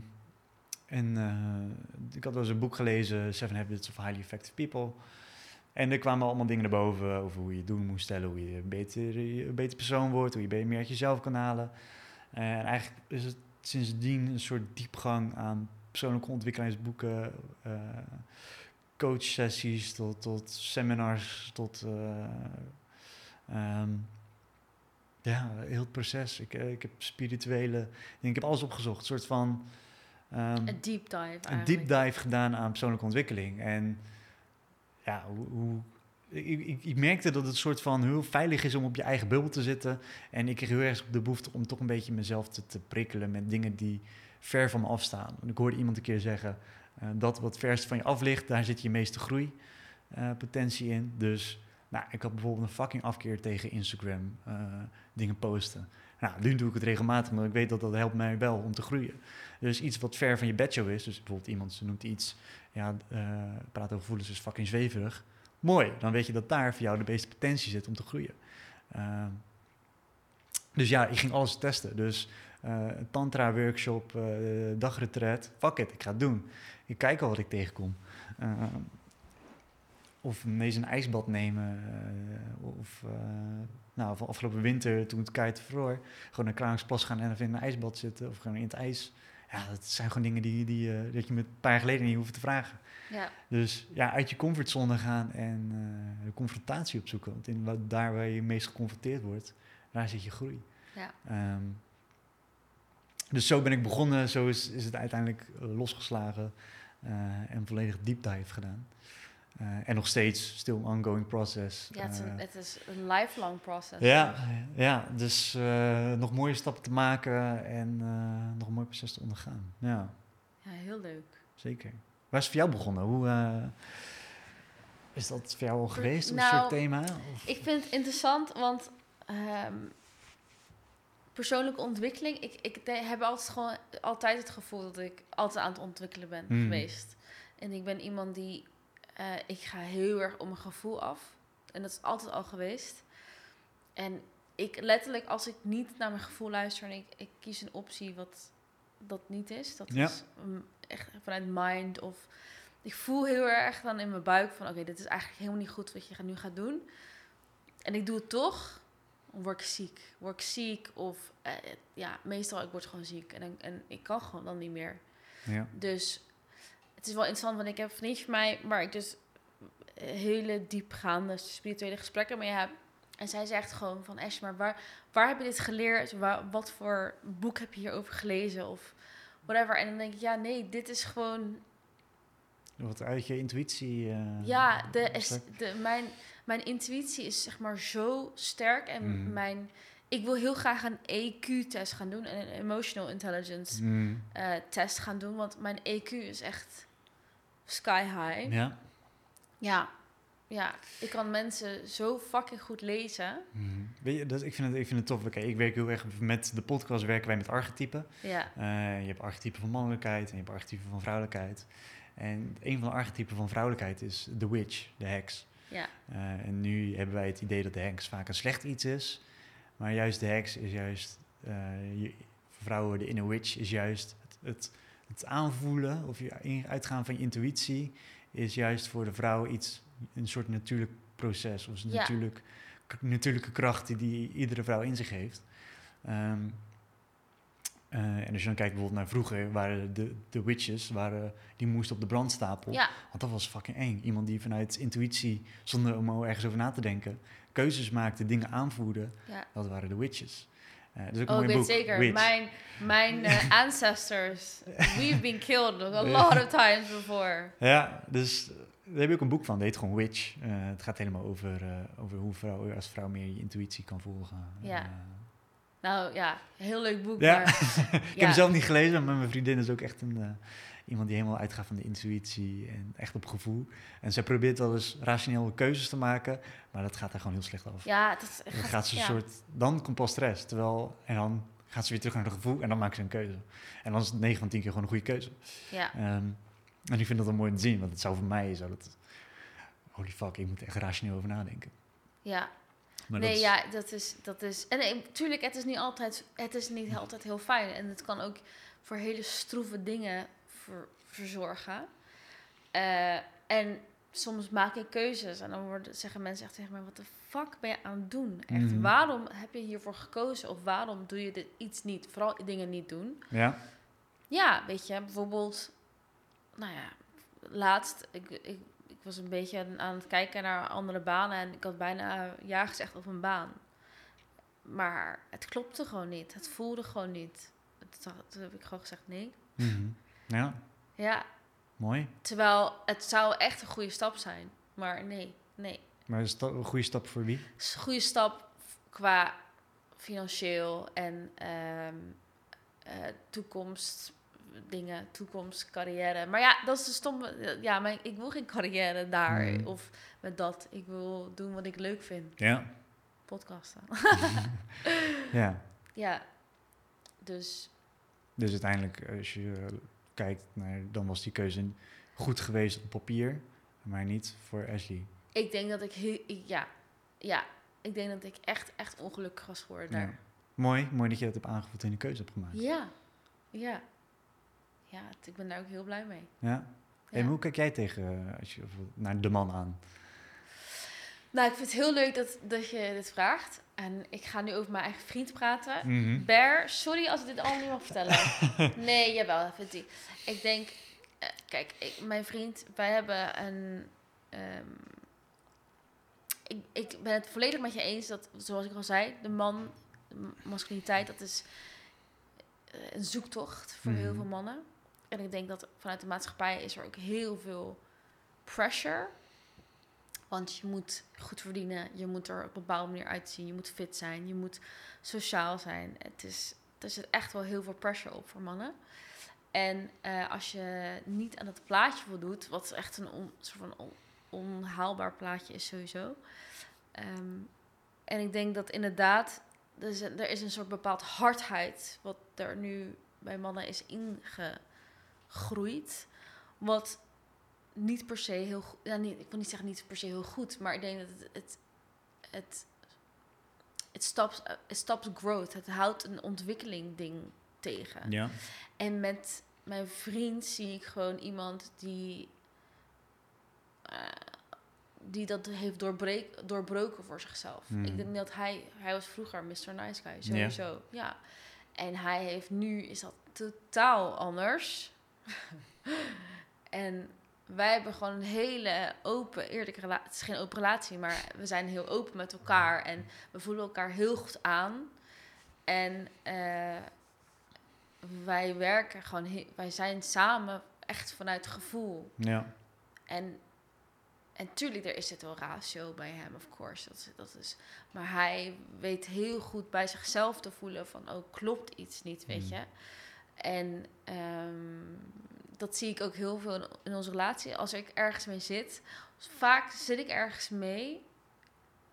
en eh, ik had wel eens een boek gelezen, Seven Habits of Highly Effective People. En er kwamen allemaal dingen naar boven over hoe je doelen moest stellen. Hoe je een beter, een beter persoon wordt. Hoe je meer uit jezelf kan halen. Eh, en eigenlijk is het sindsdien een soort diepgang aan persoonlijke ontwikkelingsboeken, eh coachsessies, tot, tot seminars, tot eh, ehm, ja, heel het proces. Ik, eh, ik heb spirituele, ik heb alles opgezocht, een soort van ehm, Een deep dive. een deep dive gedaan aan persoonlijke ontwikkeling. En ja, hoe, hoe ik, ik, ik merkte dat het een soort van heel veilig is om op je eigen bubbel te zitten. En ik kreeg heel erg de behoefte om toch een beetje mezelf te, te prikkelen met dingen die ver van me afstaan. Ik hoorde iemand een keer zeggen, eh, dat wat verst van je af ligt, daar zit je meeste groeipotentie in. Dus nou, ik had bijvoorbeeld een fucking afkeer tegen Instagram eh, dingen posten. Nou, nu doe ik het regelmatig, maar ik weet dat dat helpt mij wel om te groeien. Dus iets wat ver van je bedshow is, dus bijvoorbeeld iemand ze noemt iets, ja, eh praat over gevoelens is fucking zweverig. Mooi, dan weet je dat daar voor jou de meeste potentie zit om te groeien. Dus ja, ik ging alles testen. Dus eh, een tantra-workshop, eh dagretret, fuck it, ik ga het doen. Ik kijk al wat ik tegenkom. Ehm, of ineens een ijsbad nemen. eh, of uh, nou, van afgelopen winter, toen het keihard vroor, gewoon naar Kralingsplas gaan en even in een ijsbad zitten. Of gewoon in het ijs. Ja, dat zijn gewoon dingen die, die, dat je me een paar jaar geleden niet hoeft te vragen. Ja. Dus ja, uit je comfortzone gaan en de confrontatie opzoeken. Want in, wat, daar waar je meest geconfronteerd wordt, daar zit je groei. Ja. Um, dus zo ben ik begonnen, zo is, is het uiteindelijk losgeslagen en volledig deep dive gedaan. Uh, en nog steeds still ongoing process. Ja, het is, een, het is een lifelong process. Ja, ja dus uh, nog mooie stappen te maken en uh, nog een mooi proces te ondergaan. Ja, ja heel leuk. Zeker. Waar is het voor jou begonnen? Hoe is dat voor jou al geweest, nou, een soort thema? Of? Ik vind het interessant, want um, persoonlijke ontwikkeling, ik, ik heb altijd gewoon altijd het gevoel dat ik altijd aan het ontwikkelen ben Hmm. mm. geweest. En ik ben iemand die uh, ik ga heel erg om mijn gevoel af. En dat is altijd al geweest. En ik letterlijk, als ik niet naar mijn gevoel luister en ik, ik kies een optie wat dat niet is, dat Ja. is um, echt vanuit mind of ik voel heel erg dan in mijn buik van oké, dit is eigenlijk helemaal niet goed wat je nu gaat doen. En ik doe het toch, word ik ziek. Word ik ziek of uh, ja, meestal ik word gewoon ziek en, en ik kan gewoon dan niet meer. Ja. Dus het is wel interessant, want ik heb van mij waar ik dus hele diepgaande spirituele gesprekken mee heb. En zij zegt gewoon van Ash, maar waar, waar heb je dit geleerd? Waar, wat voor boek heb je hierover gelezen? Of whatever. En dan denk ik, ja, nee, dit is gewoon... Wat uit je intuïtie... Uh, ja, de, de, mijn, mijn intuïtie is zeg maar zo sterk en Mhm. mijn... Ik wil heel graag een EQ-test gaan doen en een Emotional Intelligence Mm. eh, test gaan doen, want mijn EQ is echt sky high. Ja. Ja, ja. Ik kan mensen zo fucking goed lezen. Mm. Weet je, dat, ik, vind het, ik vind het tof. Oké, ik werk heel erg met de podcast werken wij met archetypen. Ja, Eh, je hebt archetypen van mannelijkheid en je hebt archetypen van vrouwelijkheid. En een van de archetypen van vrouwelijkheid is de witch, de heks. Ja, Eh, en nu hebben wij het idee dat de heks vaak een slecht iets is. Maar juist de heks is juist, eh, voor vrouwen de inner witch is juist het, het, het aanvoelen of je uitgaan van je intuïtie is juist voor de vrouw iets, een soort natuurlijk proces of een Ja. natuurlijk, natuurlijke kracht die, die iedere vrouw in zich heeft. Ehm, eh, en als je dan kijkt bijvoorbeeld naar vroeger, waren de, de witches, waren, die moesten op de brandstapel. ja, Want dat was fucking eng. Iemand die vanuit intuïtie, zonder om er ergens over na te denken, keuzes maakte, dingen aanvoerde. ja. Dat waren de witches. Eh dus ook een Oh, ik mooi boek. zeker. Witch. Mijn, mijn eh, *laughs* ancestors, we've been killed a lot of times before. Ja, dus daar heb je ook een boek van. Dat heet gewoon Witch. Het gaat helemaal over, over hoe vrouw, als vrouw meer je intuïtie kan volgen. Ja. Nou ja, heel leuk boek. Ja. Maar, *laughs* ik heb hem zelf niet gelezen, maar mijn vriendin is ook echt een, eh, iemand die helemaal uitgaat van de intuïtie en echt op gevoel. En zij probeert wel eens rationele keuzes te maken, maar dat gaat haar gewoon heel slecht af. ja, dat Dan gaat ze een ja. soort, dan komt pas stress. Terwijl, en dan gaat ze weer terug naar het gevoel en dan maakt ze een keuze. En dan is het 9 van 10 keer gewoon een goede keuze. Ja, Ehm, en ik vind dat wel mooi om te zien, want het zou voor mij zo dat, holy fuck, ik moet echt rationeel over nadenken. ja. Maar nee, dat is- ja, dat is, dat is... En nee, tuurlijk, het is niet altijd, het is niet altijd heel fijn. En het kan ook voor hele stroeve dingen ver- verzorgen. Eh, en soms maak ik keuzes en dan worden, zeggen mensen echt tegen mij... Wat de fuck ben je aan het doen? Echt, Mhm. waarom heb je hiervoor gekozen? Of waarom doe je dit iets niet? Vooral dingen niet doen. Ja, Ja, weet je, bijvoorbeeld... Nou ja, laatst... Ik, ik was een beetje aan het kijken naar andere banen... en ik had bijna ja gezegd op een baan. Maar het klopte gewoon niet. Het voelde gewoon niet. Toen heb ik gewoon gezegd nee. Mhm. ja, Ja, mooi. terwijl het zou echt een goede stap zijn. Maar nee, nee. Maar is dat een goede stap voor wie? Het is een goede stap qua financieel en ehm, eh, toekomst dingen, toekomst, carrière. Maar ja, dat is de stomme... Ja, maar ik wil geen carrière daar of met dat. Ik wil doen wat ik leuk vind. Ja. Podcasten. *laughs* *laughs* ja. ja, dus Dus uiteindelijk, als je eh, kijkt naar, dan was die keuze goed geweest op papier, maar niet voor Ashley. ik denk dat ik... heel- Ja, ja, ik denk dat ik echt, echt ongelukkig was geworden Ja. daar. Mooi, mooi dat je dat hebt aangevoeld en een keuze hebt gemaakt. Ja, ja. Ja, ik ben daar ook heel blij mee. Ja. Ja. En hoe kijk jij tegen, eh, als je, naar de man aan? Nou, ik vind het heel leuk dat, dat je dit vraagt. En ik ga nu over mijn eigen vriend praten. Bear, sorry als ik dit allemaal niet mag vertellen. *laughs* nee, jawel, vindt hij. Ik denk, eh, kijk, ik, mijn vriend, wij hebben een. ehm, ik, ik ben het volledig met je eens dat, zoals ik al zei, de man, de masculiniteit, dat is eh, een zoektocht voor heel Mhm. veel mannen. En ik denk dat vanuit de maatschappij is er ook heel veel pressure. Want je moet goed verdienen, je moet er op een bepaalde manier uitzien, je moet fit zijn, je moet sociaal zijn. Het is, er zit echt wel heel veel pressure op voor mannen. En eh, als je niet aan dat plaatje voldoet, wat echt een soort van on- onhaalbaar plaatje is sowieso. Ehm, en ik denk dat inderdaad, er is, een, er is een soort bepaald hardheid wat er nu bij mannen is ingegroeid. Wat niet per se heel goed, ja, niet, ik wil niet zeggen niet per se heel goed, maar ik denk dat het, het, het, het, stops, growth. Het houdt een ontwikkeling ding tegen. Ja. En met mijn vriend zie ik gewoon iemand die, eh, die dat heeft doorbreek, doorbroken voor zichzelf. Mhm. Ik denk dat hij, hij was vroeger Mr. Nice Guy, sowieso. Ja. En hij heeft nu, is dat totaal anders. *laughs* en wij hebben gewoon een hele open, eerlijke relatie. Het is geen open relatie, maar we zijn heel open met elkaar. En we voelen elkaar heel goed aan. En eh, wij werken gewoon, wij zijn samen echt vanuit gevoel. Ja. En en tuurlijk, er is dit wel ratio bij hem, of course. Dat, dat is, maar hij weet heel goed bij zichzelf te voelen van, oh, klopt iets niet, weet Mm. je. En ehm, dat zie ik ook heel veel in, in onze relatie. Als ik ergens mee zit, vaak zit ik ergens mee,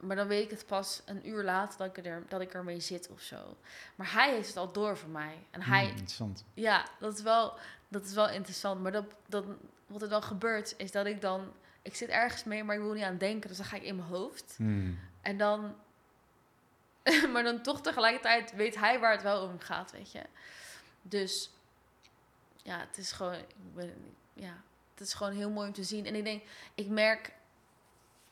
maar dan weet ik het pas een uur later dat ik, er, dat ik ermee zit of zo. Maar hij heeft het al door voor mij. En hij, Hmm, interessant. ja, dat is wel, dat is wel interessant. Maar dat, dat, wat er dan gebeurt, is dat ik dan... Ik zit ergens mee, maar ik wil niet aan denken. Dus dan ga ik in mijn hoofd. Hmm. En dan... *laughs* maar dan toch tegelijkertijd weet hij waar het wel om gaat, weet je. Dus ja, het is gewoon... ja, het is gewoon heel mooi om te zien. En ik denk, ik merk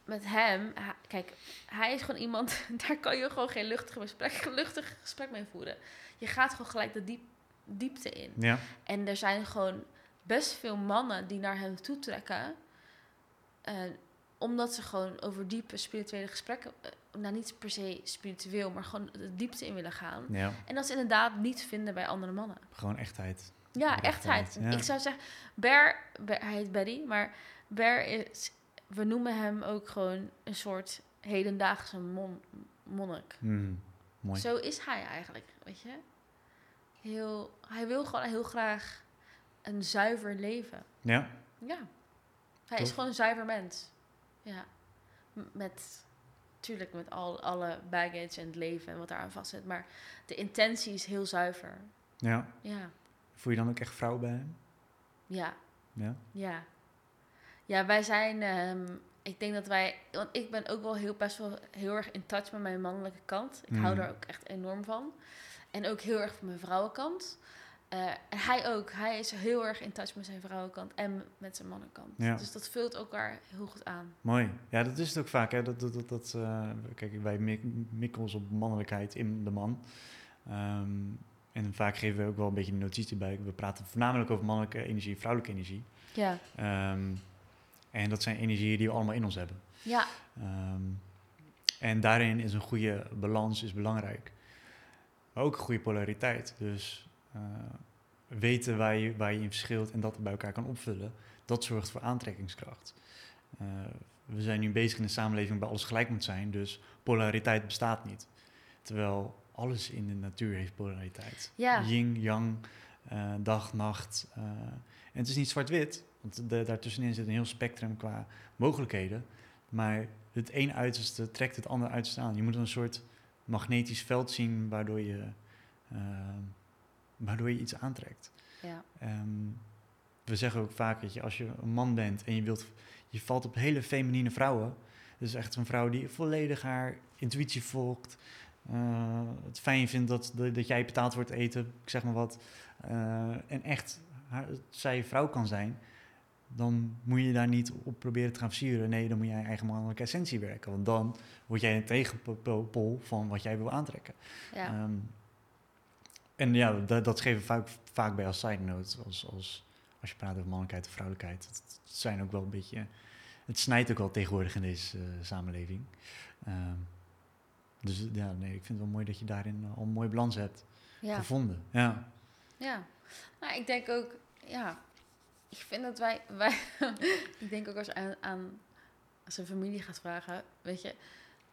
met hem... kijk, hij is gewoon iemand... *laughs* Daar kan je gewoon geen luchtig gesprek, luchtig gesprek mee voeren. Je gaat gewoon gelijk de diep, diepte in. Ja, En er zijn gewoon best veel mannen die naar hem toe trekken. eh, omdat ze gewoon over diepe spirituele gesprekken, eh, nou niet per se spiritueel, maar gewoon de diepte in willen gaan. ja, En dat ze inderdaad niet vinden bij andere mannen. gewoon echtheid. Ja, echtheid. ja. Ik zou zeggen, Bear, Bear- hij heet Betty, maar Bear is, we noemen hem ook gewoon een soort hedendaagse mon, monnik. Hmm, Mooi. Zo is hij eigenlijk, weet je. Heel, hij wil gewoon heel graag een zuiver leven. Ja, Ja. Hij is gewoon een zuiver mens. Ja. M- Met, tuurlijk met al, alle baggage en het leven en wat daaraan vast zit. Maar de intentie is heel zuiver. ja. Ja. Voel je dan ook echt vrouw bij hem? Ja. Ja. Ja. Ja, wij zijn... ehm, ik denk dat wij... Want ik ben ook wel heel, best wel heel erg in touch met mijn mannelijke kant. Ik hou Mhm. er ook echt enorm van. En ook heel erg van mijn vrouwenkant. Eh, en hij ook. Hij is heel erg in touch met zijn vrouwenkant en met zijn mannenkant. Ja. Dus dat vult elkaar heel goed aan. Mooi. Ja, dat is het ook vaak. Hè? Dat, dat, dat, dat, eh, kijk, wij mik- mikken ons op mannelijkheid in de man. Ehm, en vaak geven we ook wel een beetje een notitie bij. We praten voornamelijk over mannelijke energie, vrouwelijke energie. Ja. Ehm, en dat zijn energieën die we allemaal in ons hebben. Ja. Ehm, en daarin is een goede balans is belangrijk. Maar ook een goede polariteit. Dus eh, weten waar je, waar je in verschilt en dat bij elkaar kan opvullen, dat zorgt voor aantrekkingskracht. Eh, we zijn nu bezig in een samenleving waar alles gelijk moet zijn, dus polariteit bestaat niet. Terwijl alles in de natuur heeft polariteit. Ja. Yin, yang, eh, dag, nacht. en het is niet zwart-wit, want de, daartussenin zit een heel spectrum qua mogelijkheden. Maar het een uiterste trekt het andere uiterste aan. Je moet een soort magnetisch veld zien waardoor je, waardoor je iets aantrekt. Ja. Ehm, we zeggen ook vaak dat je als je een man bent en je, wilt, je valt op hele feminine vrouwen. Dus echt een vrouw die volledig haar intuïtie volgt. eh, het fijn vindt dat, dat, jij betaald wordt eten, ik zeg maar wat. eh, en echt haar, zij vrouw kan zijn. Dan moet je daar niet op proberen te gaan versieren. Nee, dan moet jij eigen mannelijke essentie werken. Want dan word jij een tegenpol van wat jij wil aantrekken. Ja. Ehm, en ja, dat, dat geven we vaak, vaak bij als side note. Als, als, als je praat over mannelijkheid of vrouwelijkheid. Het, het zijn ook wel een beetje... Het snijdt ook wel tegenwoordig in deze eh, samenleving. Ehm, dus ja, nee, ik vind het wel mooi dat je daarin al een mooie balans hebt ja. gevonden. Ja. Ja, nou, ik denk ook, ja, ik vind dat wij, *laughs* wij ik denk ook als aan als een familie gaat vragen, weet je,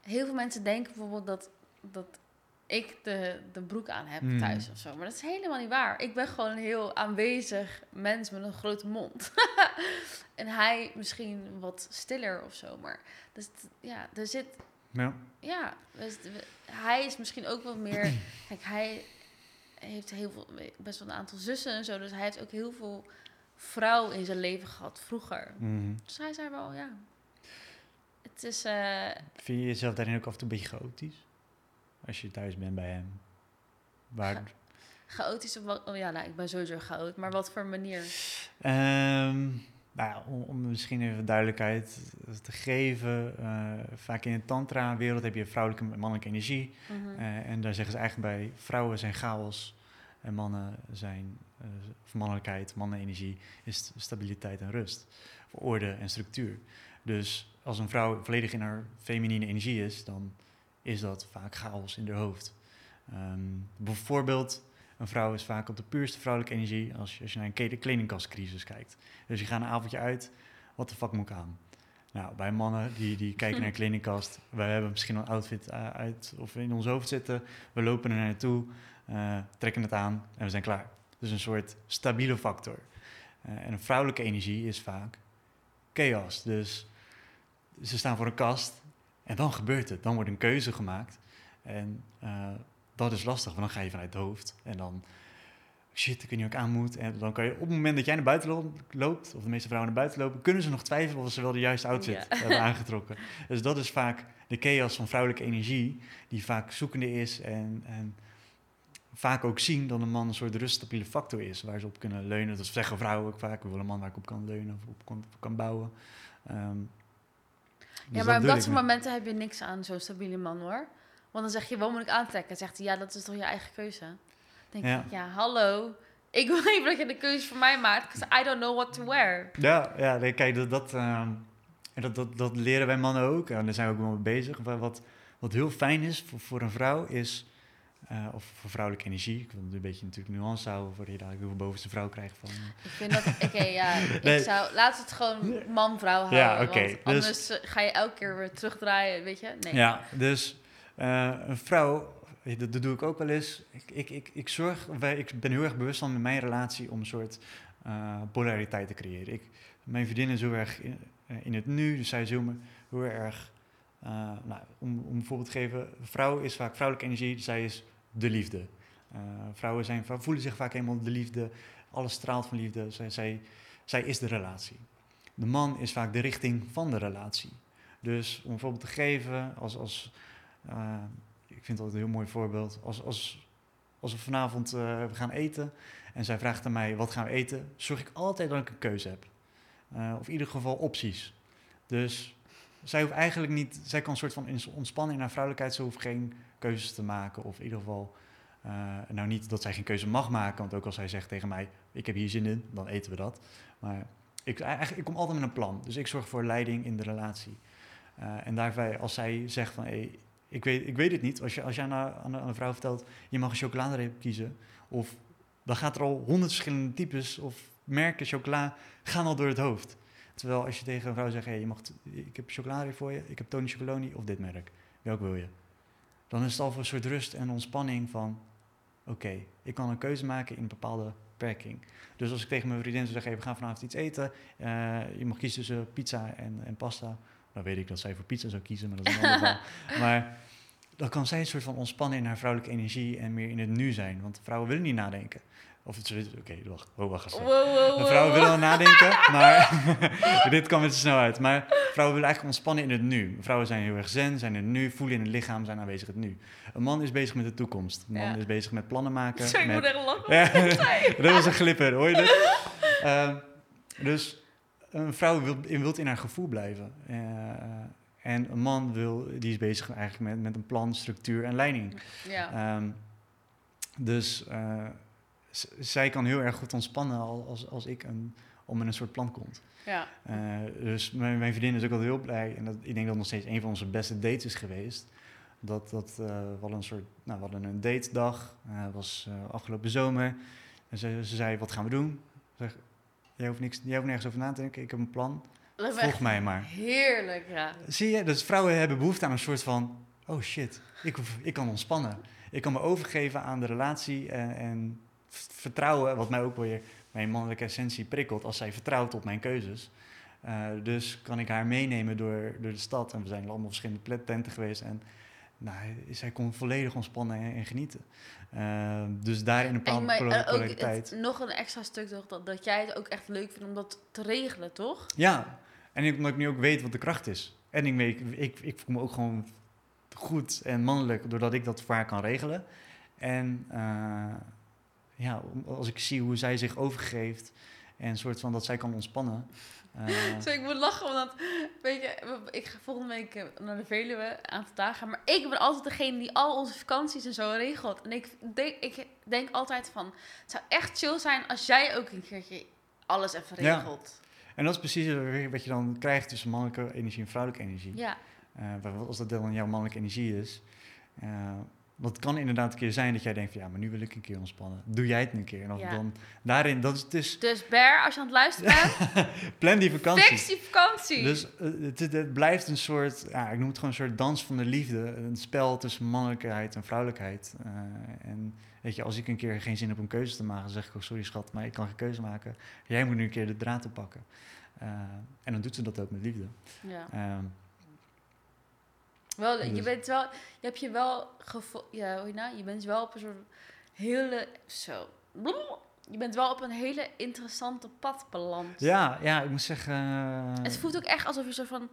heel veel mensen denken bijvoorbeeld dat, dat ik de, de broek aan heb Mm. thuis of zo, maar dat is helemaal niet waar. Ik ben gewoon een heel aanwezig mens met een grote mond. *laughs* en hij misschien wat stiller of zo, maar dus, ja, er zit, ja. ja, dus hij is misschien ook wat meer. *clears throat* Kijk, hij heeft heel veel, best wel een aantal zussen en zo. Dus hij heeft ook heel veel vrouw in zijn leven gehad vroeger. Mhm. Dus hij zei wel, ja. Het is. eh, Vind je jezelf daarin ook af en toe een beetje chaotisch? Als je thuis bent bij hem. Waar, chaotisch. Of wat, oh ja, nou, ik ben sowieso chaot. Maar wat voor manier? Ehm, nou ja, om, om misschien even duidelijkheid te geven. eh, vaak in de tantra-wereld heb je vrouwelijke en mannelijke energie. Mhm. Eh, en daar zeggen ze eigenlijk bij, vrouwen zijn chaos en mannen zijn, of mannelijkheid, mannenenergie is st- stabiliteit en rust. Of orde en structuur. Dus als een vrouw volledig in haar feminine energie is, dan is dat vaak chaos in haar hoofd. Ehm, bijvoorbeeld, een vrouw is vaak op de puurste vrouwelijke energie als je, als je naar een kle- kledingkastcrisis kijkt. Dus je gaat een avondje uit, wat de fuck moet ik aan? Nou, bij mannen die, die *laughs* kijken naar een kledingkast. We hebben misschien een outfit uh, uit of in ons hoofd zitten. We lopen er naartoe, uh, trekken het aan en we zijn klaar. Dus een soort stabiele factor. Uh, en een vrouwelijke energie is vaak chaos. Dus ze staan voor een kast en dan gebeurt het. Dan wordt een keuze gemaakt. En dat is lastig, want dan ga je vanuit het hoofd. En dan shit, ik weet niet wat ik aan moet. En dan kan je op het moment dat jij naar buiten loopt, of de meeste vrouwen naar buiten lopen, kunnen ze nog twijfelen of ze wel de juiste outfit hebben *laughs* aangetrokken. Dus dat is vaak de chaos van vrouwelijke energie, die vaak zoekende is en, en vaak ook zien dat een man een soort ruststabiele factor is, waar ze op kunnen leunen. Dat zeggen vrouwen ook vaak, ik wil een man waar ik op kan leunen of op kan, kan bouwen. Um, ja, maar op dat soort momenten heb je niks aan zo'n stabiele man hoor. Want dan zeg je, wat moet ik aantrekken? zegt hij, ja, dat is toch je eigen keuze? denk ja. ik, ja, hallo. Ik wil *laughs* even dat je de keuze voor mij maakt, because I don't know what to wear. Ja, ja nee, kijk, dat, dat, uh, dat, dat, dat leren wij mannen ook. En daar zijn we ook wel mee bezig. Wat, wat heel fijn is voor, voor een vrouw is... Uh, of voor vrouwelijke energie. Ik wil een beetje natuurlijk nuance houden voor je dadelijk heel bovenste vrouw krijgt van. Ik vind dat. Oké, ja. *laughs* Ik zou. Laat het gewoon man-vrouw houden. Ja, oké. Okay, dus, anders eh, ga je elke keer weer terugdraaien, weet je? Nee. Ja, dus uh, een vrouw dat, dat, doe ik ook wel eens. Ik, ik, ik, ik, zorg, wij, ik ben heel erg bewust van in mijn relatie om een soort uh, polariteit te creëren. Ik, mijn vriendin is heel erg in, eh, in het nu, dus zij is heel, heel erg. Nou, om, om een voorbeeld te geven, vrouw is vaak vrouwelijke energie, zij is de liefde. Uh, vrouwen zijn, voelen zich vaak helemaal de liefde, alles straalt van liefde, zij, zij, zij is de relatie. De man is vaak de richting van de relatie. Dus om een voorbeeld te geven, als, als vind dat een heel mooi voorbeeld. Als, als, als we vanavond we gaan eten en zij vraagt aan mij wat gaan we eten, zorg ik altijd dat ik een keuze heb. Of in ieder geval opties. Dus zij hoeft eigenlijk niet, zij kan een soort van ontspannen in haar vrouwelijkheid, ze hoeft geen keuzes te maken. Of in ieder geval, uh, nou niet dat zij geen keuze mag maken, want ook als zij zegt tegen mij, ik heb hier zin in, dan eten we dat. Maar ik, eigenlijk, ik kom altijd met een plan, dus ik zorg voor leiding in de relatie. en daarbij, als zij zegt van, hey, ik weet, ik weet het niet. Als je, als aan, aan, een vrouw vertelt, je mag een chocoladereep kiezen. Of dan gaat er al honderd verschillende types of merken chocola gaan al door het hoofd. Terwijl als je tegen een vrouw zegt, hey, je mag ik heb chocoladereep voor je, ik heb Tony Chocoloni of dit merk. Welk wil je? Dan is het al voor een soort rust en ontspanning van, oké, ik kan een keuze maken in een bepaalde beperking. Dus als ik tegen mijn vriendin zou zeggen, hey, we gaan vanavond iets eten. Uh, je mag kiezen tussen pizza en, en pasta dan weet ik dat zij voor pizza zou kiezen, maar dat is een ander verhaal. *laughs* Maar dan kan zij een soort van ontspannen in haar vrouwelijke energie en meer in het nu zijn. Want vrouwen willen niet nadenken. Of het oké, okay, wacht, oh, wacht eens. Vrouwen willen wel nadenken, maar *laughs* dit kan met te snel uit. Maar vrouwen willen eigenlijk ontspannen in het nu. Vrouwen zijn heel erg zen, zijn er nu, voelen in het lichaam, zijn aanwezig het nu. Een man is bezig met de toekomst. Een man is bezig met plannen maken. Sorry, met... ik moet echt lachen. *laughs* dat was een glipper, hoor je dat? Uh, dus een vrouw wil, wil in haar gevoel blijven. Uh, en een man wil, die is bezig eigenlijk met, met een plan, structuur en leiding. Ja. Um, dus uh, zij kan heel erg goed ontspannen als, als ik een, om met een soort plan komt. Ja. Uh, dus mijn, mijn, vriendin is ook al heel blij. En dat, ik denk dat het nog steeds een van onze beste dates is geweest. Dat, dat uh, we hadden een soort, nou, we hadden een date dag. Dat was afgelopen zomer. En ze, ze zei, wat gaan we doen? zeg, Jij hoeft, niks, jij hoeft nergens over na te denken. Ik heb een plan. Volg mij maar. Heerlijk, ja. Zie je? Dus vrouwen hebben behoefte aan een soort van... Oh shit, ik, ik kan ontspannen. Ik kan me overgeven aan de relatie en, en vertrouwen... wat mij ook weer mijn mannelijke essentie prikkelt... als zij vertrouwt op mijn keuzes. Uh, dus kan ik haar meenemen door, door de stad. En we zijn allemaal verschillende tenten geweest. En nou, zij kon volledig ontspannen en, en genieten. Uh, dus daarin een bepaalde polariteit. Nog een extra stuk toch, dat, dat jij het ook echt leuk vindt om dat te regelen, toch? Ja, en ik, omdat ik nu ook weet wat de kracht is. En ik, weet, ik, ik voel me ook gewoon goed en mannelijk doordat ik dat voor haar kan regelen. En uh, ja, als ik zie hoe zij zich overgeeft en een soort van dat zij kan ontspannen. *laughs* Uh, ik moet lachen, omdat, weet je, ik ga volgende week eh, naar de Veluwe, een aantal dagen. Maar ik ben altijd degene die al onze vakanties en zo regelt. En ik denk, ik denk altijd van, het zou echt chill zijn als jij ook een keertje alles even regelt. Ja. En dat is precies wat je dan krijgt tussen mannelijke energie en vrouwelijke energie. Ja. Uh, als dat deel van jouw mannelijke energie is, uh, Want het kan inderdaad een keer zijn dat jij denkt van ja, maar nu wil ik een keer ontspannen. Doe jij het een keer. En Ja. dan daarin, dat is, het is, Dus Bear, als je aan het luisteren bent, *laughs* plan die vakantie. fix die vakantie. Dus eh, het, blijft een soort, ja, ik noem het gewoon een soort dans van de liefde. Een spel tussen mannelijkheid en vrouwelijkheid. Eh, en weet je, als ik een keer geen zin heb om keuze te maken, zeg ik ook sorry schat, maar ik kan geen keuze maken. Jij moet nu een keer de draad oppakken. Eh, en dan doet ze dat ook met liefde. ja. Ehm, Wel, je Dus- bent wel, je hebt je wel gevo- ja, hoe je nou, je bent wel op een soort hele, zo, je bent wel op een hele interessante pad beland. ja, ja, ik moet zeggen. eh, Het voelt ook echt alsof je zo van,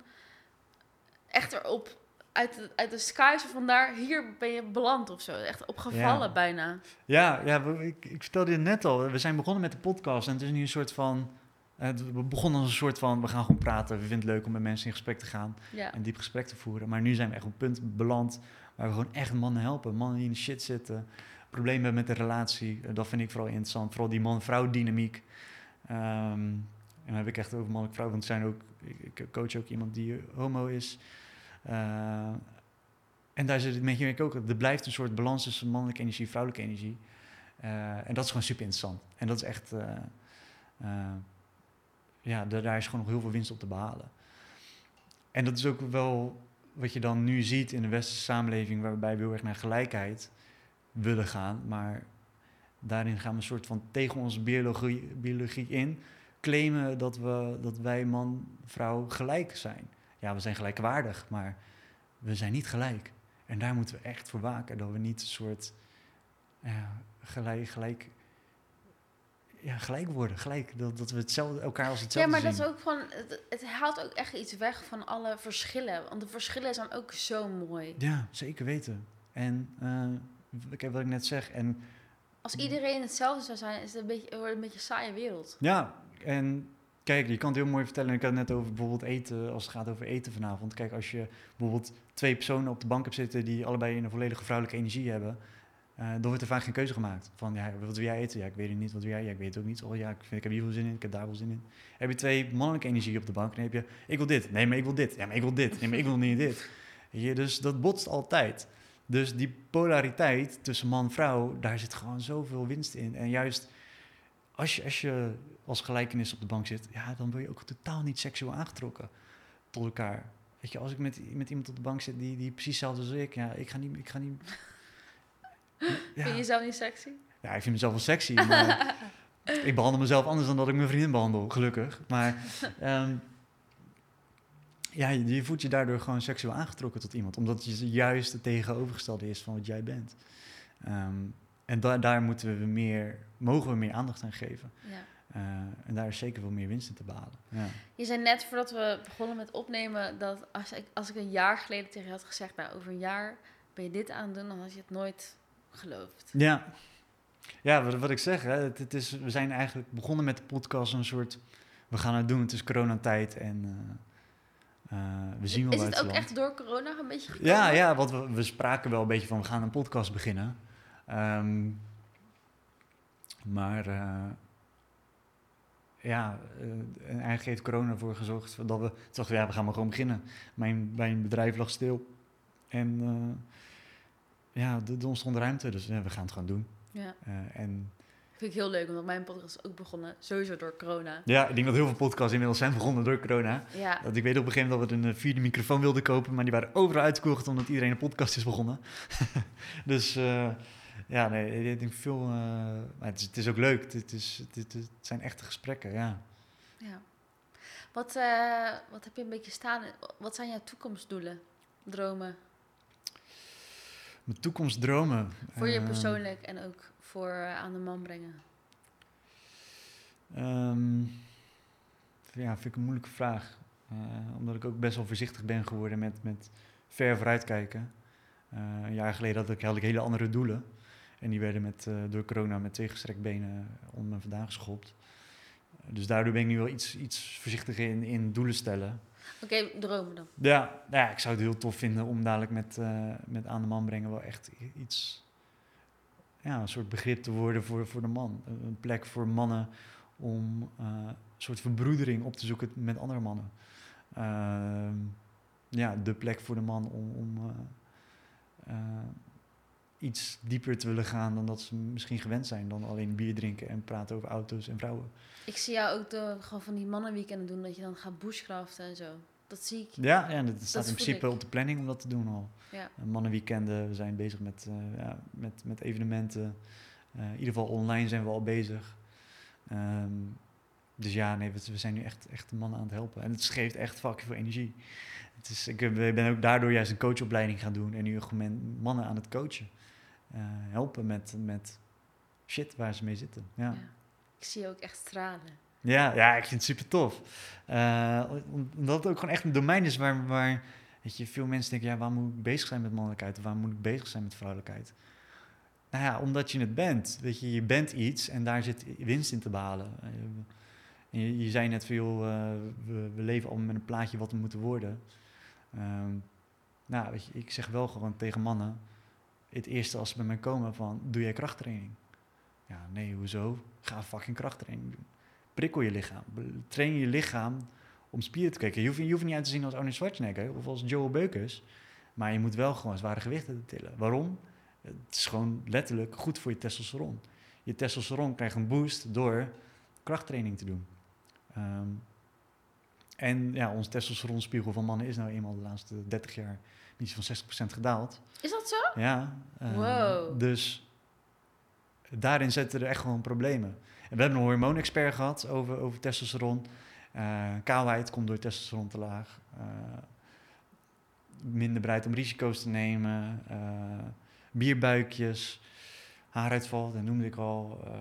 echt erop, uit de, uit de sky, zo van daar, hier ben je beland of zo. Echt opgevallen Ja. bijna. Ja, ja ik, ik vertelde je net al. We zijn begonnen met de podcast en het is nu een soort van. Het we begonnen als een soort van. We gaan gewoon praten. We vinden het leuk om met mensen in gesprek te gaan. Ja. En diep gesprek te voeren. Maar nu zijn we echt op een punt beland. waar we gewoon echt mannen helpen. Mannen die in de shit zitten. Problemen hebben met de relatie. Eh, Dat vind ik vooral interessant. Vooral die man-vrouw dynamiek. Ehm, en dan heb ik echt over mannelijk-vrouw. Want zijn ook. Ik, ik coach ook iemand die eh, homo is. Eh, en daar zit het met je ook. Er blijft een soort balans tussen mannelijke energie en vrouwelijke energie. Eh, en dat is gewoon super interessant. En dat is echt. eh, eh, ja, daar, is gewoon nog heel veel winst op te behalen. En dat is ook wel wat je dan nu ziet in de westerse samenleving, waarbij we heel erg naar gelijkheid willen gaan. Maar daarin gaan we een soort van tegen onze biologie, biologie in claimen dat, we, dat wij man, vrouw gelijk zijn. Ja, we zijn gelijkwaardig, maar we zijn niet gelijk. En daar moeten we echt voor waken, dat we niet een soort gelijk, gelijk, ja, gelijk worden. Gelijk, dat, dat we hetzelfde, elkaar als Ja, hetzelfde maar dat is ook van, het, het haalt ook echt iets weg van alle verschillen. Want de verschillen zijn ook zo mooi. Ja, zeker weten. En eh, kijk wat ik net zeg. En Als iedereen hetzelfde zou zijn, is het een beetje, wordt een beetje een saaie wereld. ja, en kijk, je kan het heel mooi vertellen. Ik had het net over bijvoorbeeld eten, als het gaat over eten vanavond. Kijk, als je bijvoorbeeld twee personen op de bank hebt zitten die allebei een volledige vrouwelijke energie hebben, eh, dan wordt er vaak geen keuze gemaakt. Van, ja, wat wil jij eten? Ja, ik weet het niet. Wat wil jij? Ja, ik weet het ook niet. Oh ja, ik, vind, ik heb hier veel zin in, ik heb daar wel zin in. Heb je twee mannelijke energie op de bank, dan heb je, ik wil dit. Nee, maar ik wil dit. Ja, maar ik wil dit. Nee, maar ik wil niet dit. Je, dus dat botst altijd. Dus die polariteit tussen man en vrouw, daar zit gewoon zoveel winst in. En juist als je als, je als gelijkenis op de bank zit, ja, dan word je ook totaal niet seksueel aangetrokken tot elkaar. Weet je, als ik met, met iemand op de bank zit die, die precies hetzelfde als ik, ja, ik ga niet... Ik ga niet Vind je jezelf niet sexy? ja, ik vind mezelf wel sexy, maar *laughs* ik behandel mezelf anders dan dat ik mijn vriendin behandel, gelukkig. Maar ehm, ja, je, je voelt je daardoor gewoon seksueel aangetrokken tot iemand, omdat je juist het tegenovergestelde is van wat jij bent. Ehm, en da- daar moeten we meer, mogen we meer aandacht aan geven. Ja. Eh, en daar is zeker wel meer winst in te behalen. Ja. Je zei net voordat we begonnen met opnemen dat als ik, als ik een jaar geleden tegen je had gezegd, nou over een jaar ben je dit aan het doen, dan had je het nooit geloofd. Ja, ja wat, wat ik zeg, hè, het, het is, we zijn eigenlijk begonnen met de podcast een soort... We gaan het doen, het is coronatijd en eh, eh, we zien wel Is het ook echt door corona een beetje gekomen? Ja, ja, want we, we spraken wel een beetje van we gaan een podcast beginnen. Ehm, maar eh, ja, en eigenlijk heeft corona ervoor gezorgd dat we dachten, we, ja, we gaan maar gewoon beginnen. Mijn, mijn bedrijf lag stil. En ja, er ontstond ruimte, dus ja, we gaan het gewoon doen. Ja, Eh, en vind ik heel leuk, omdat mijn podcast is ook begonnen, sowieso door corona. ja, ik denk dat heel veel podcasts inmiddels zijn begonnen door corona. Ja, Dat ik weet op een gegeven moment dat we een eh, vierde microfoon wilden kopen, maar die waren overal uitgekocht omdat iedereen een podcast is begonnen. *laughs* dus eh, ja, nee, ik denk veel. maar het, is, het is ook leuk. Het, is, het, zijn echte gesprekken, ja. ja. Wat, wat heb je een beetje staan? Wat zijn jouw toekomstdoelen, dromen? Mijn toekomstdromen. Voor je ehm, persoonlijk en ook voor eh, aan de man brengen. ehm, ja, vind ik een moeilijke vraag. Eh, omdat ik ook best wel voorzichtig ben geworden met, met ver vooruitkijken. Eh, een jaar geleden had ik, had ik hele andere doelen. En die werden met, door corona met twee gestrekt benen om me vandaan geschopt. Dus daardoor ben ik nu wel iets, iets voorzichtiger in, in doelen stellen. Oké, dromen dan. Ja, nou ja, ik zou het heel tof vinden om dadelijk met, eh, met aan de man brengen wel echt iets, ja, een soort begrip te worden voor, voor de man. Een een plek voor mannen om eh, een soort verbroedering op te zoeken met andere mannen. Ehm, ja, de plek voor de man om, om eh, eh, iets dieper te willen gaan dan dat ze misschien gewend zijn. Dan alleen bier drinken en praten over auto's en vrouwen. Ik zie jou ook de, gewoon van die mannenweekenden doen, dat je dan gaat bushcraften en zo. Dat zie ik. Ja, ja dat staat in principe ik. op de planning om dat te doen al. Ja. Uh, mannenweekenden, we zijn bezig met, eh, ja, met, met evenementen. Eh, in ieder geval online zijn we al bezig. Ehm, dus ja, nee, we, we zijn nu echt, echt de mannen aan het helpen. En het geeft echt fucking veel energie. Het is, ik ben ook daardoor juist een coachopleiding gaan doen. En nu men- mannen aan het coachen. Eh, helpen met, met shit waar ze mee zitten. Ja. Ja. Ik zie je ook echt stralen. Ja, ja, ik vind het super tof. Eh, om- omdat het ook gewoon echt een domein is waar, waar weet je, veel mensen denken, ja, waar moet ik bezig zijn met mannelijkheid of waar moet ik bezig zijn met vrouwelijkheid? Nou ja, omdat je het bent. Weet je, je bent iets en daar zit winst in te behalen. Eh, en je, je zei net veel, we, we leven allemaal met een plaatje wat we moeten worden. Ehm, nou, weet je, ik zeg wel gewoon tegen mannen, het eerste als ze bij mij komen van, doe jij krachttraining? Ja, nee, hoezo? Ga fucking krachttraining doen prikkel je lichaam. Train je lichaam om spieren te kijken. Je hoeft, je niet uit te zien als Arnold Schwarzenegger of als Joe Beukers. Maar je moet wel gewoon zware gewichten tillen. Waarom? Het is gewoon letterlijk goed voor je testosteron. Je testosteron krijgt een boost door krachttraining te doen. Ehm, en ja, onze testosteronspiegel van mannen is nou eenmaal de laatste 30 jaar iets van 60% gedaald. Is dat zo? Ja. ehm, Wow. Dus daarin zitten er echt gewoon problemen. En we hebben een hormoonexpert gehad over, over testosteron. Eh kaalheid komt door testosteron te laag. Eh, minder bereid om risico's te nemen. eh, bierbuikjes. Haaruitval, dat noemde ik al. eh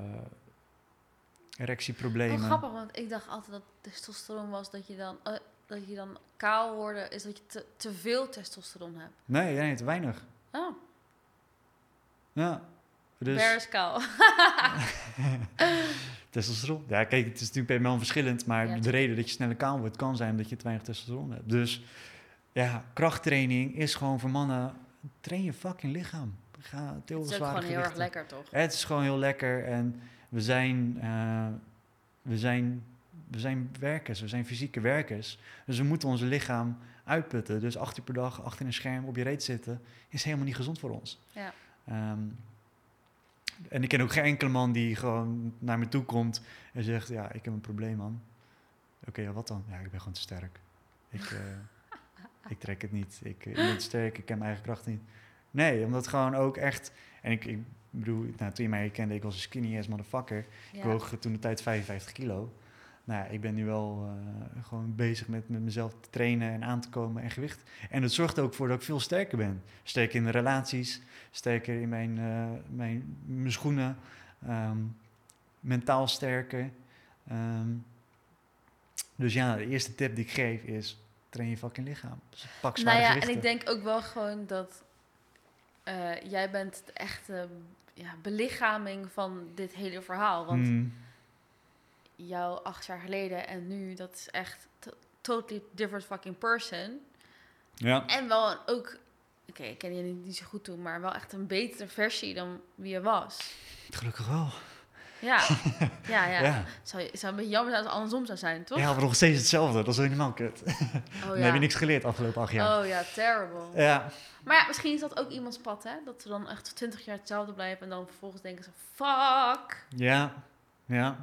erectieproblemen. Oh, grappig, want ik dacht altijd dat testosteron was dat je dan, eh, dat je dan kaal worden, is dat je te, te veel testosteron hebt. Nee, nee, te weinig. Oh, Ja. Dus, Bear is kaal. *laughs* Testosteron. Ja, kijk, het is natuurlijk bij man verschillend, maar Ja, de reden dat je sneller kaal wordt kan zijn omdat je te weinig testosteron hebt. Dus ja, krachttraining is gewoon voor mannen, train je fucking lichaam. Ga Het is ook gewoon heel erg lekker, toch? Het is gewoon heel lekker en we zijn, eh, we zijn, we zijn werkers, we zijn fysieke werkers. Dus we moeten onze lichaam uitputten. Dus acht uur per dag achter een scherm op je reet zitten is helemaal niet gezond voor ons. Ja. Ehm, en ik ken ook geen enkele man die gewoon naar me toe komt en zegt: Ja, ik heb een probleem, man. Oké, ja, wat dan? Ja, ik ben gewoon te sterk. Ik, eh, ik trek het niet. Ik, eh, ik ben te sterk, ik ken mijn eigen kracht niet. Nee, omdat gewoon ook echt. En ik, ik bedoel, nou, toen je mij kende, ik was een skinny ass motherfucker. Ik woog toen de tijd 55 kilo. Nou ja, ik ben nu wel eh, gewoon bezig met, met mezelf te trainen en aan te komen en gewicht. En het zorgt ook voor dat ik veel sterker ben. Sterker in de relaties, sterker in mijn, eh, mijn, mijn schoenen, ehm, mentaal sterker. Ehm, dus ja, de eerste tip die ik geef is, train je fucking lichaam. Dus pak zware Nou ja, en ik denk ook wel gewoon dat eh, jij bent de echte ja, belichaming van dit hele verhaal. Want Mm, jouw acht jaar geleden en nu, dat is echt to- totally different fucking person. ja. En wel een- ook, oké, ik ken je niet, niet zo goed toen, maar wel echt een betere versie dan wie je was. Gelukkig wel. Ja, *laughs* ja, ja. Ja. Zou, zou een beetje jammer zijn als het andersom zou zijn, toch? Ja, maar nog steeds hetzelfde. Dat is helemaal kut. oh, *laughs* Dan ja. heb je niks geleerd afgelopen acht jaar. Oh ja, terrible. Ja, Maar ja, misschien is dat ook iemands pad, hè? Dat ze dan echt 20 jaar hetzelfde blijven en dan vervolgens denken ze, fuck. ja, ja,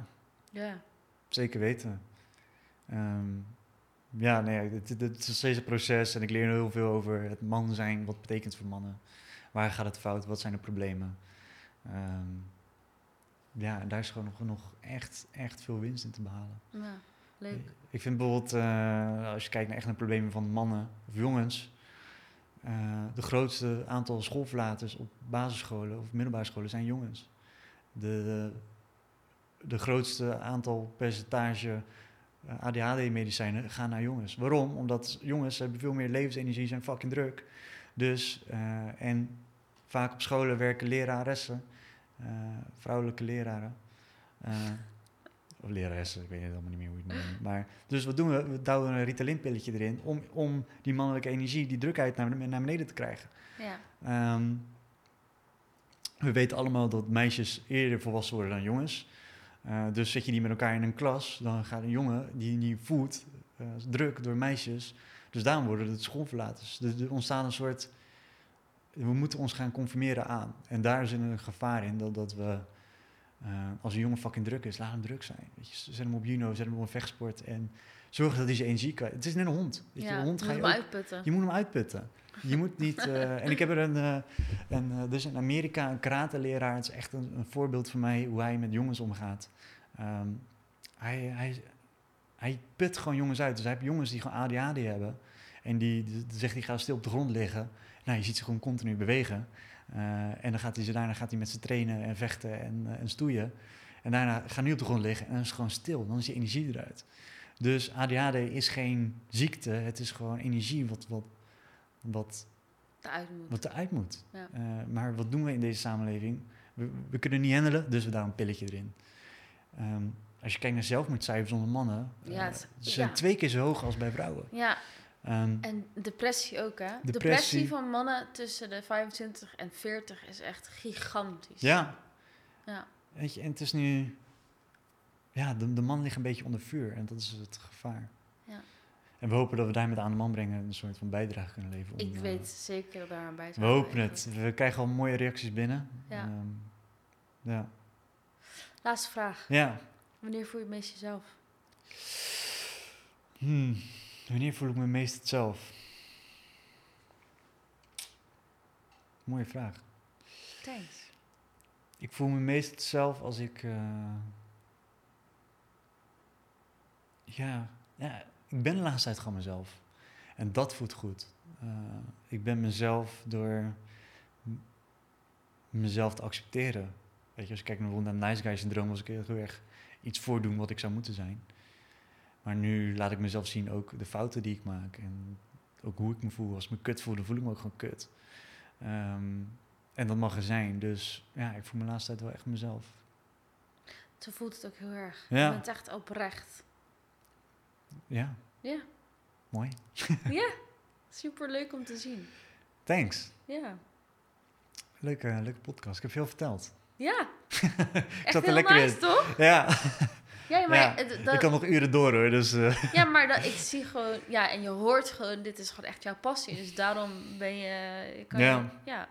Ja. zeker weten. Ehm, ja, nee, het, het, is steeds een proces en ik leer heel veel over het man zijn. Wat betekent voor mannen? Waar gaat het fout? Wat zijn de problemen? Ehm, ja, en daar is gewoon nog, nog echt, echt veel winst in te behalen. ja, leuk. Ik vind bijvoorbeeld, eh, als je kijkt naar echt naar problemen van mannen of jongens, eh, de grootste aantal schoolverlaters op basisscholen of middelbare scholen zijn jongens. De, de, de grootste aantal percentage eh, ADHD-medicijnen gaan naar jongens. Waarom? Omdat jongens hebben veel meer levensenergie, zijn fucking druk. Dus, eh, en vaak op scholen werken leraressen, eh, vrouwelijke leraren. eh, of leraressen, ik weet het allemaal niet meer hoe je het noemt. Maar, dus wat doen we? We douwen een Ritalin-pilletje erin om, om die mannelijke energie, die drukheid naar, naar beneden te krijgen. Ja. Ehm, we weten allemaal dat meisjes eerder volwassen worden dan jongens. Eh, dus zit je die met elkaar in een klas, dan gaat een jongen die niet voelt eh, druk door meisjes. Dus daarom worden het schoolverlaters. Er ontstaat een soort we moeten ons gaan conformeren aan. En daar zit een gevaar in dat, dat we, eh, als een jongen fucking druk is, laat hem druk zijn. Zet hem op juno, zet hem op een vechtsport en zorg dat hij zijn energie kwijt. Het is net een hond. Weet je, een hond moet ga je hem ook- uitputten. je moet hem uitputten. Je moet niet. eh, *laughs* en ik heb er een. eh, een eh, dus in Amerika een karate-leraar. Het is echt een, een voorbeeld voor mij hoe hij met jongens omgaat. Ehm, hij, hij, hij put gewoon jongens uit. Dus hij heeft jongens die gewoon ADHD hebben. En die, die zegt hij gaat stil op de grond liggen. Nou, je ziet ze gewoon continu bewegen. En dan gaat hij ze daarna gaat hij met ze trainen en vechten en, en stoeien. En daarna gaat hij op de grond liggen en dan is het gewoon stil. Dan is die energie eruit. Dus ADHD is geen ziekte. Het is gewoon energie wat, wat, wat, Eruit moet. wat eruit moet. Ja. Eh, maar wat doen we in deze samenleving? We, we kunnen niet handelen, dus we daar een pilletje erin. Ehm, als je kijkt naar zelfmoordcijfers onder mannen, Ja, eh, ze zijn ja. twee keer zo hoog als bij vrouwen. Ja, Ehm, en depressie ook, hè? Depressie. Depressie. van mannen tussen de 25 en 40 is echt gigantisch. ja. Ja. Weet je, en het is nu... Ja, de, de man ligt een beetje onder vuur en dat is het gevaar. Ja. En we hopen dat we daarmee aan de man brengen een soort van bijdrage kunnen leveren. om, Ik eh, weet zeker daar aan bij te We hopen het. We krijgen al mooie reacties binnen. Ja. Ehm, ja. Laatste vraag. ja. Wanneer voel je het meest jezelf? Hmm. Wanneer voel ik me meest het zelf? Mooie vraag. Thanks. Ik voel me meest zelf als ik. eh, ja, ja, ik ben de laatste tijd gewoon mezelf. En dat voelt goed. Eh, ik ben mezelf door mezelf te accepteren. Weet je, als ik kijk naar bijvoorbeeld naar Nice Guy syndroom, was ik heel heel erg iets voordoen wat ik zou moeten zijn. Maar nu laat ik mezelf zien ook de fouten die ik maak. En ook hoe ik me voel. Als ik me kut voel, dan voel ik me ook gewoon kut. Ehm, en dat mag er zijn. Dus ja, ik voel me de laatste tijd wel echt mezelf. Zo voelt het ook heel erg. Ja. Je bent echt oprecht. Ja, Ja. mooi. *laughs* ja. Super leuk om te zien. Thanks. Ja. Leuke, leuke podcast. Ik heb veel verteld. Ja. *laughs* Echt zat er heel lekker nice, in. toch? Ja, Ja, maar, Ja, het- dat- ik kan nog uren door hoor. Dus eh, *laughs* ja, maar dat, ik zie gewoon... Ja, en je hoort gewoon... Dit is gewoon echt jouw passie. Dus daarom ben je... je kan Ja. je- ja.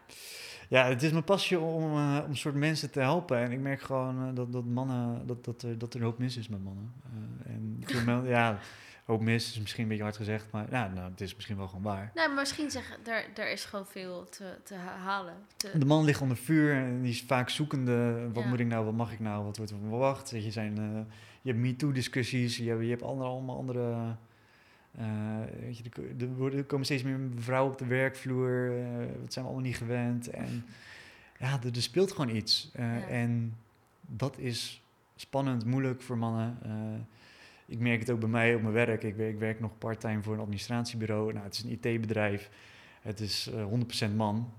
Ja, het is mijn passie om, eh, om soort mensen te helpen. En ik merk gewoon eh, dat, dat mannen, dat, dat, er, dat er een hoop mis is met mannen. Eh, en veel ja, hoop mis is misschien een beetje hard gezegd. Maar ja, nou, het is misschien wel gewoon waar. Nee, maar misschien zeggen... Er, er is gewoon veel te, te ha- halen. Te, De man ligt onder vuur en die is vaak zoekende. Wat Ja. moet ik nou, wat mag ik nou, wat wordt er van verwacht? Je, zijn, je hebt MeToo-discussies, je, hebt- je hebt andere, allemaal andere... eh, weet je, er, worden- komen steeds meer vrouwen op de werkvloer. eh dat zijn we allemaal niet gewend. En ja, er, er speelt gewoon iets. Eh, Ja. En dat is spannend, moeilijk voor mannen. Ik merk het ook bij mij op mijn werk. Ik werk, ik werk nog part-time voor een administratiebureau. Nou, het is een IT-bedrijf. Het is eh 100% man.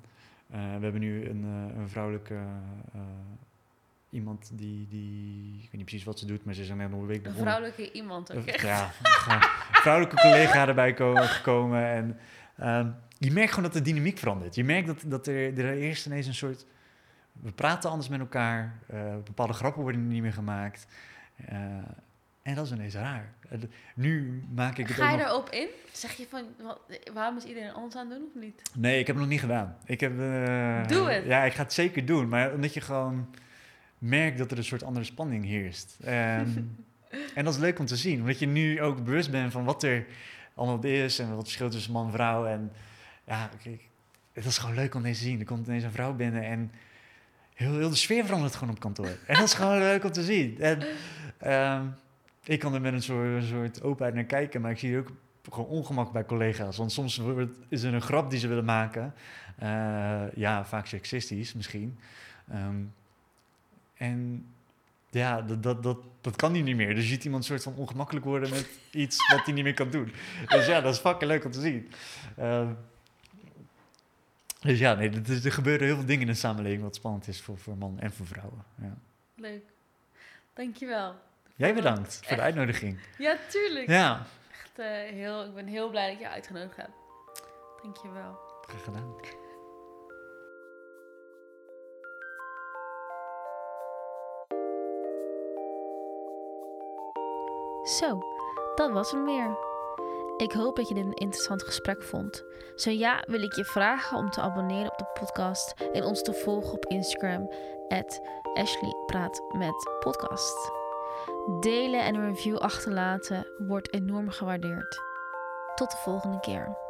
We hebben nu een, een vrouwelijke iemand die, die, ik weet niet precies wat ze doet, maar ze is net nog een week een begonnen. vrouwelijke iemand ook. Echt. Ja, *laughs* een vrouwelijke collega erbij komen, gekomen. En ehm, je merkt gewoon dat de dynamiek verandert. Je merkt dat, dat er, er eerst ineens een soort... We praten anders met elkaar. eh, bepaalde grappen worden niet meer gemaakt. Eh, en dat is ineens raar. Nu maak ik het Ga je nog... erop in? Zeg je van, wat, waarom is iedereen anders aan het doen of niet? Nee, ik heb het nog niet gedaan. Ik heb, eh, Doe het. Ja, ik ga het zeker doen. Maar omdat je gewoon merkt dat er een soort andere spanning heerst. Ehm, *laughs* en dat is leuk om te zien. Omdat je nu ook bewust bent van wat er allemaal is. En wat het verschil tussen man en vrouw. En ja, kijk, het is gewoon leuk om deze te zien. Er komt ineens een vrouw binnen en heel, heel de sfeer verandert gewoon op kantoor. En dat is gewoon *laughs* leuk om te zien. En ehm, ik kan er met een soort, een soort openheid naar kijken. Maar ik zie ook gewoon ongemak bij collega's. Want soms is er een grap die ze willen maken. Eh, ja, vaak seksistisch misschien. Ehm, en ja, dat, dat, dat, dat kan hij niet meer. Dus je ziet iemand soort van ongemakkelijk worden met iets wat hij niet meer kan doen. Dus ja, dat is fucking leuk om te zien. Ehm, dus ja, nee, er gebeuren heel veel dingen in de samenleving wat spannend is voor, voor mannen en voor vrouwen. Ja. Leuk. Dankjewel. Jij bedankt voor de uitnodiging. Ja, tuurlijk. Ja, Echt, eh, heel, ik ben heel blij dat je uitgenodigd hebt. Dankjewel. graag gedaan. Zo, dat was hem weer. Ik hoop dat je dit een interessant gesprek vond. Zo ja, wil ik je vragen om te abonneren op de podcast en ons te volgen op Instagram, Ashley Praat met Podcast. Delen en een review achterlaten wordt enorm gewaardeerd. Tot de volgende keer.